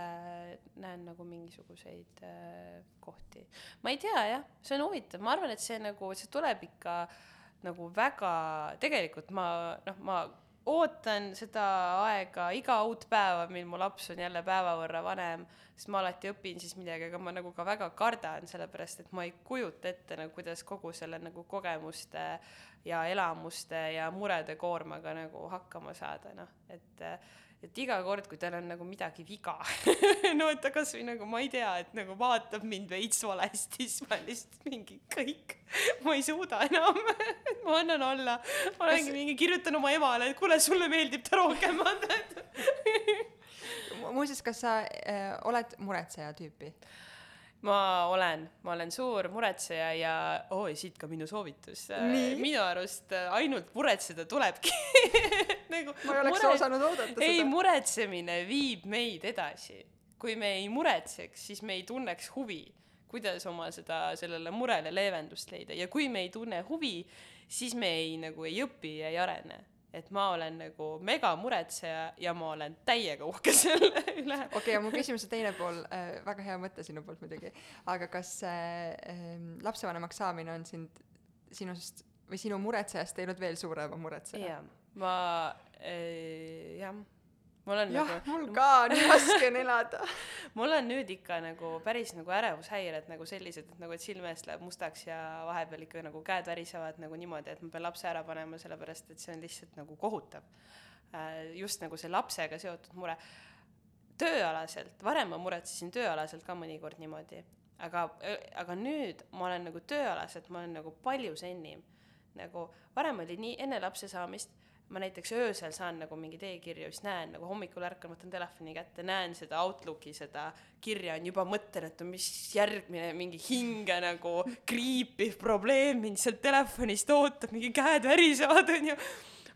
näen nagu mingisuguseid äh, kohti. ma ei tea jah, see on huvitav, ma arvan, et see nagu, see tuleb ikka äh, nagu väga, tegelikult ma noh, ma ootan seda aega, iga uut päeva, mil mu laps on jälle päeva võrra vanem, sest ma alati õpin siis midagi, aga ma nagu ka väga kardan, sellepärast et ma ei kujuta ette nagu, kuidas kogu selle nagu kogemuste ja elamuste ja murede koormaga nagu hakkama saada, noh, et et iga kord, kui tal on nagu midagi viga no et ta kasvõi nagu ma ei tea, et nagu vaatab mind veits valesti, siis ma lihtsalt mingi kõik, ma ei suuda enam. Ma annan alla, ma olengi mingi, kirjutan oma emale, et kuule, sulle meeldib ta rohkem, et muuseas, kas sa äh, oled muretseja tüüpi? Ma olen, ma olen suur muretseja ja oo oh,, siit ka minu soovitus. minu arust äh, ainult muretseda tulebki nagu ma ei oleks mure... osanud oodata seda. ei, muretsemine viib meid edasi. kui me ei muretseks, siis me ei tunneks huvi, kuidas oma seda, sellele murele leevendust leida ja kui me ei tunne huvi, siis me ei nagu ei õpi ja ei arene et ma olen nagu mega muretseja ja ma olen täiega uhke selle üle. okei okay,, aga mu küsimuse teine pool äh,, väga hea mõte sinu poolt muidugi, aga kas äh, äh, lapsevanemaks saamine on sind, sinust või sinu muretsejast teinud veel suurema muretseja? jaa, ma äh,, jah mul on jah nagu,, mul ka nii raske on elada mul on nüüd ikka nagu päris nagu ärevushäired nagu sellised, et nagu, et silme eest läheb mustaks ja vahepeal ikka nagu käed värisevad nagu niimoodi, et ma pean lapse ära panema, sellepärast et see on lihtsalt nagu kohutav. Äh, just nagu see lapsega seotud mure. tööalaselt, varem ma muretsesin tööalaselt ka mõnikord niimoodi, aga, aga nüüd ma olen nagu tööalaselt, ma olen nagu palju sennim. nagu varem oli nii enne lapse saamist ma näiteks öösel saan nagu mingeid e-kirju, siis näen nagu hommikul ärkan, võtan telefoni kätte, näen seda Outlooki seda kirja, on juba mõtlen, et mis järgmine mingi hinge nagu kriipiv probleem mind sealt telefonist ootab, mingi käed värisevad, onju.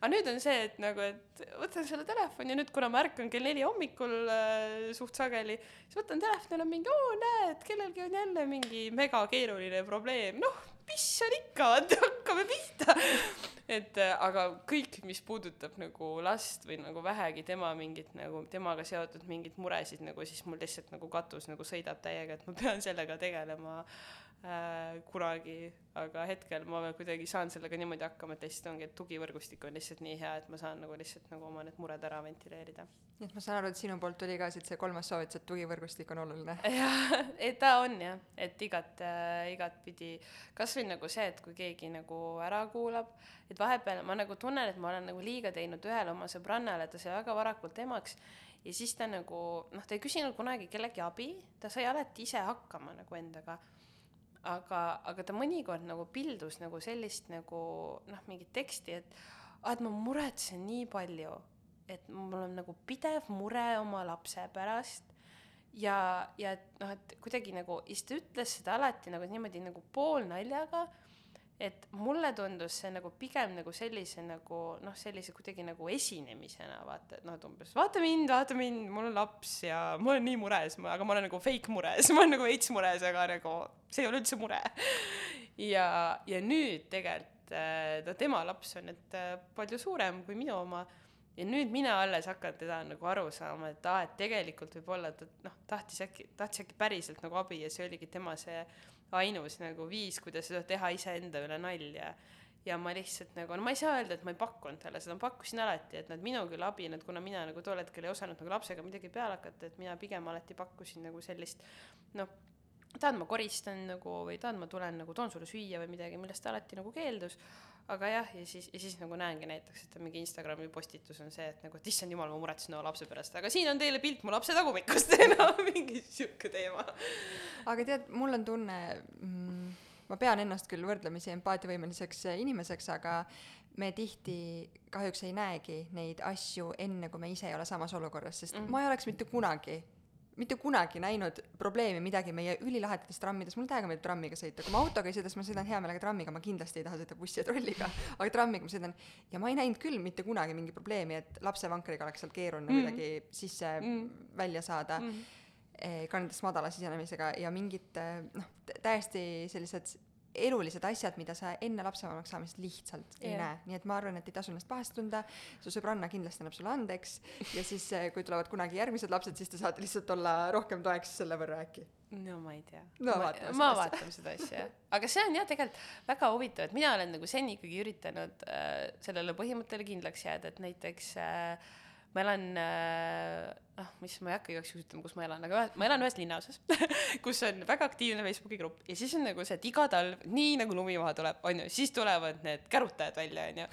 aga nüüd on see, et nagu, et võtan selle telefoni nüüd, kuna ma ärkan kell neli hommikul äh, suht sageli, siis võtan telefoni on mingi, oo näed, kellelgi on jälle mingi megakeeruline probleem, noh mis seal ikka, hakkame pihta. Et äh, aga kõik, mis puudutab nagu last või nagu vähegi tema mingit nagu temaga seotud mingeid muresid nagu, siis mul lihtsalt nagu katus nagu sõidab täiega, et ma pean sellega tegelema kunagi, aga hetkel ma kuidagi saan sellega niimoodi hakkama, et lihtsalt ongi, et tugivõrgustik on lihtsalt nii hea, et ma saan nagu lihtsalt nagu oma need mured ära ventileerida. nii et ma saan aru, et sinu poolt tuli ka siit see kolmas soovitus, et tugivõrgustik on oluline. jah, et ta on jah, et igat äh,, igatpidi, kasvõi nagu see, et kui keegi nagu ära kuulab, et vahepeal ma nagu tunnen, et ma olen nagu liiga teinud ühele oma sõbrannale, ta sai väga varakult emaks ja siis ta nagu noh, ta ei küsinud kunagi kellegi abi, ta sai alati ise hakkama nagu endaga. Aga, aga ta mõnikord nagu pildus nagu sellist nagu noh, mingit teksti, et ah, et ma muretsen nii palju, et mul on nagu pidev mure oma lapse pärast. Ja, ja et noh, et kuidagi nagu, siis ta ütles seda alati nagu niimoodi nagu poolnaljaga et mulle tundus see nagu pigem nagu sellise nagu noh, sellise kuidagi nagu esinemisena vaata, et noh, et umbes vaata mind, vaata mind, mul on laps ja ma olen nii mures, aga ma olen nagu fake mures, ma olen nagu veits mures, aga nagu see ei ole üldse mure. ja, ja nüüd tegelikult no tema laps on nüüd äh, palju suurem kui minu oma ja nüüd mina alles hakkan teda nagu aru saama, et aa, et tegelikult võib-olla ta noh, tahtis äkki, tahtis äkki päriselt nagu abi ja see oligi tema see ainus nagu viis, kuidas seda teha iseenda üle nalja. ja ma lihtsalt nagu, no ma ei saa öelda, et ma ei pakkunud talle seda, ma pakkusin alati, et nad minu küll abi, nad, kuna mina nagu tol hetkel ei osanud nagu lapsega midagi peale hakata, et mina pigem alati pakkusin nagu sellist noh, tahad, ma koristan nagu või tahad, ma tulen nagu toon sulle süüa või midagi, millest ta alati nagu keeldus aga jah, ja siis, ja siis nagu näengi näiteks, et mingi Instagrami postitus on see, et nagu, et issand jumal, ma muretsen oma lapse pärast, aga siin on teile pilt mu lapse tagumikust no mingi sihuke teema. aga tead, mul on tunne mm,, ma pean ennast küll võrdlemisi empaatiavõimeliseks inimeseks, aga me tihti kahjuks ei näegi neid asju enne, kui me ise ei ole samas olukorras, sest mm. ma ei oleks mitte kunagi mitte kunagi näinud probleemi midagi meie ülilahedates trammides, mulle täiega meeldib trammiga sõita, kui ma autoga ei sõida, siis ma sõidan hea meelega trammiga, ma kindlasti ei taha sõita bussi ja trolliga, aga trammiga ma sõidan ja ma ei näinud küll mitte kunagi mingi probleemi, et lapsevankriga oleks seal keeruline mm. kuidagi sisse mm. välja saada mm., ka nendest madala sisenemisega ja mingid noh, täiesti sellised elulised asjad, mida sa enne lapsevanemaks saamist lihtsalt yeah. ei näe, nii et ma arvan, et ei tasu ennast pahasti tunda, su sõbranna kindlasti annab sulle andeks ja siis, eh, kui tulevad kunagi järgmised lapsed, siis te saate lihtsalt olla rohkem toeks selle võrra äkki. no ma ei tea. no vaatame ma seda asja, jah. aga see on jah, tegelikult väga huvitav, et mina olen nagu seni ikkagi üritanud äh, sellele põhimõttele kindlaks jääda, et näiteks äh, ma elan äh,, noh, mis ma ei hakka igaks juhuks ütlema, kus ma elan, aga ma elan ühes linnaosas kus on väga aktiivne Facebooki grupp ja siis on nagu see, et iga talv, nii nagu lumi maha tuleb, on ju, siis tulevad need kärutajad välja, on ju.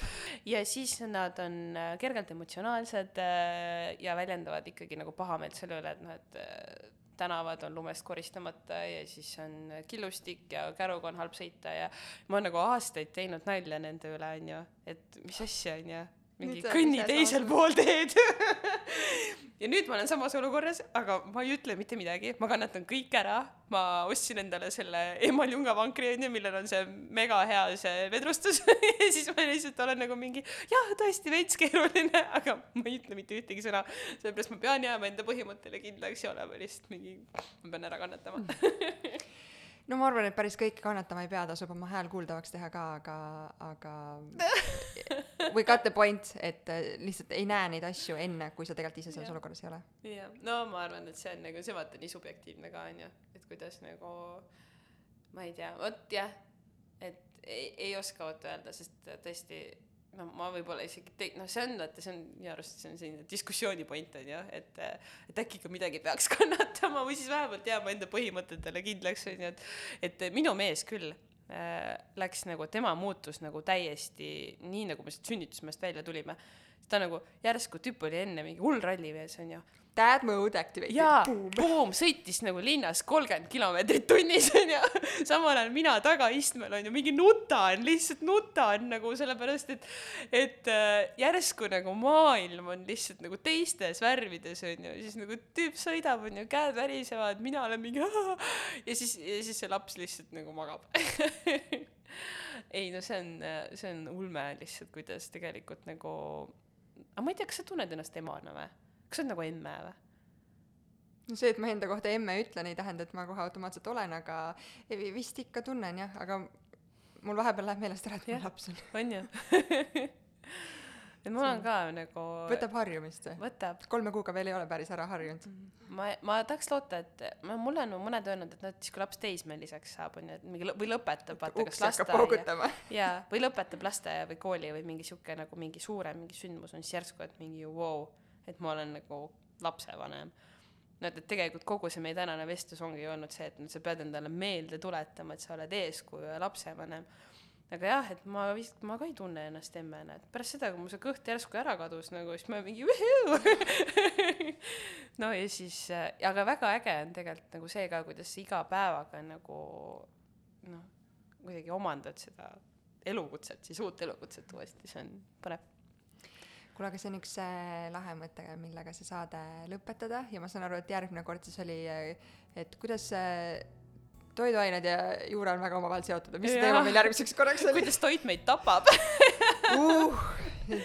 ja siis nad on äh, kergelt emotsionaalsed äh, ja väljendavad ikkagi nagu pahameelt selle üle, et noh, et äh, tänavad on lumest koristamata ja siis on killustik ja käruga on halb sõita ja ma olen nagu aastaid teinud nalja nende üle, on ju, et mis asja, on mingi kõnni teisel pool teed. Ja nüüd ma olen samas olukorras, aga ma ei ütle mitte midagi, ma kannatan kõik ära, ma ostsin endale selle emaljunga vankri onju, millel on see mega hea see vedrustus. Ja siis ma lihtsalt olen nagu mingi jah, tõesti veits keeruline, aga ma ei ütle mitte ühtegi sõna, sellepärast ma pean jääma enda põhimõttele kindlaks ja olema lihtsalt mingi, ma pean ära kannatama no ma arvan, et päris kõike kannatama ei pea, tasub oma hääl kuuldavaks teha ka, aga, aga we got the point, et äh, lihtsalt ei näe neid asju enne, kui sa tegelikult ise selles olukorras ei ole. jah, no ma arvan, et see on nagu, see vaata nii subjektiivne ka onju, et kuidas nagu ma ei tea, vot jah, et ei, ei oska vot öelda, sest tõesti no ma võib-olla isegi te-, noh, see on, vaata, see on minu arust, see on selline diskussiooni point on ju, et, et äkki ka midagi peaks kannatama või siis vähemalt jääma enda põhimõtetele kindlaks, on ju, et, et minu mees küll äh, läks nagu, tema muutus nagu täiesti nii, nagu me siit sünnitusmäest välja tulime. ta nagu järsku tüüp oli enne mingi hull rallimees, on ju dad mode activated. jaa, boom, sõitis nagu linnas kolmkümmend kilomeetrit tunnis onju. samal ajal mina tagaistmel onju, mingi nutan, lihtsalt nutan nagu sellepärast, et, et äh, järsku nagu maailm on lihtsalt nagu teistes värvides onju, siis nagu tüüp sõidab onju, käed värisevad, mina olen mingi ja siis, ja siis see laps lihtsalt nagu magab ei no see on, see on ulme lihtsalt, kuidas tegelikult nagu, aga ma ei tea, kas sa tunned ennast emana või? Kas sa oled nagu emme või? no see, et ma enda kohta emme ütlen, ei tähenda, et ma kohe automaatselt olen, aga vist ikka tunnen jah, aga mul vahepeal läheb meelest ära, et mul laps on. on ju? et mul on ka nagu võtab harjumist või? võtab kolme kuuga veel ei ole päris ära harjunud. ma, ma tahaks loota, et ma, mulle on mõned öelnud, et noh, et siis kui laps teismeliseks saab, onju, et mingi lõ- või lõpetab, vaata kas lasteaia jaa, või lõpetab lasteaia või kooli või mingi sihuke nagu mingi suurem mingi sündmus on siis järsku, et mingi vau wow,, et ma olen nagu lapsevanem. no et, et tegelikult kogu see meie tänane vestlus ongi olnud see, et sa pead endale meelde tuletama, et sa oled eeskuju ja lapsevanem. aga jah, et ma vist, ma ka ei tunne ennast emmena, et pärast seda, kui mul see kõht järsku ära kadus nagu, siis ma mingi no ja siis, aga väga äge on tegelikult nagu see ka, kuidas sa iga päevaga nagu noh, kuidagi omandad seda elukutset, siis uut elukutset uuesti, see on põnev. kuule, aga see on üks äh, lahe mõte, millega see saade lõpetada ja ma saan aru, et järgmine kord siis oli, et kuidas äh, toiduained ja juura on väga omavahel seotud, et mis see teema meil järgmiseks korraks oli kuidas toit meid tapab uh,?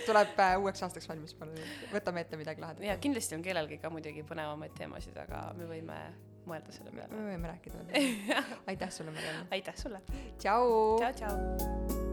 tuleb äh, uueks aastaks valmis panna, võtame ette midagi lahedat. ja kindlasti on kellelgi ka muidugi põnevamaid teemasid, aga me võime mõelda selle me peale. võime rääkida veel. aitäh sulle, Mariann. aitäh sulle, tšau. tšau, tšau.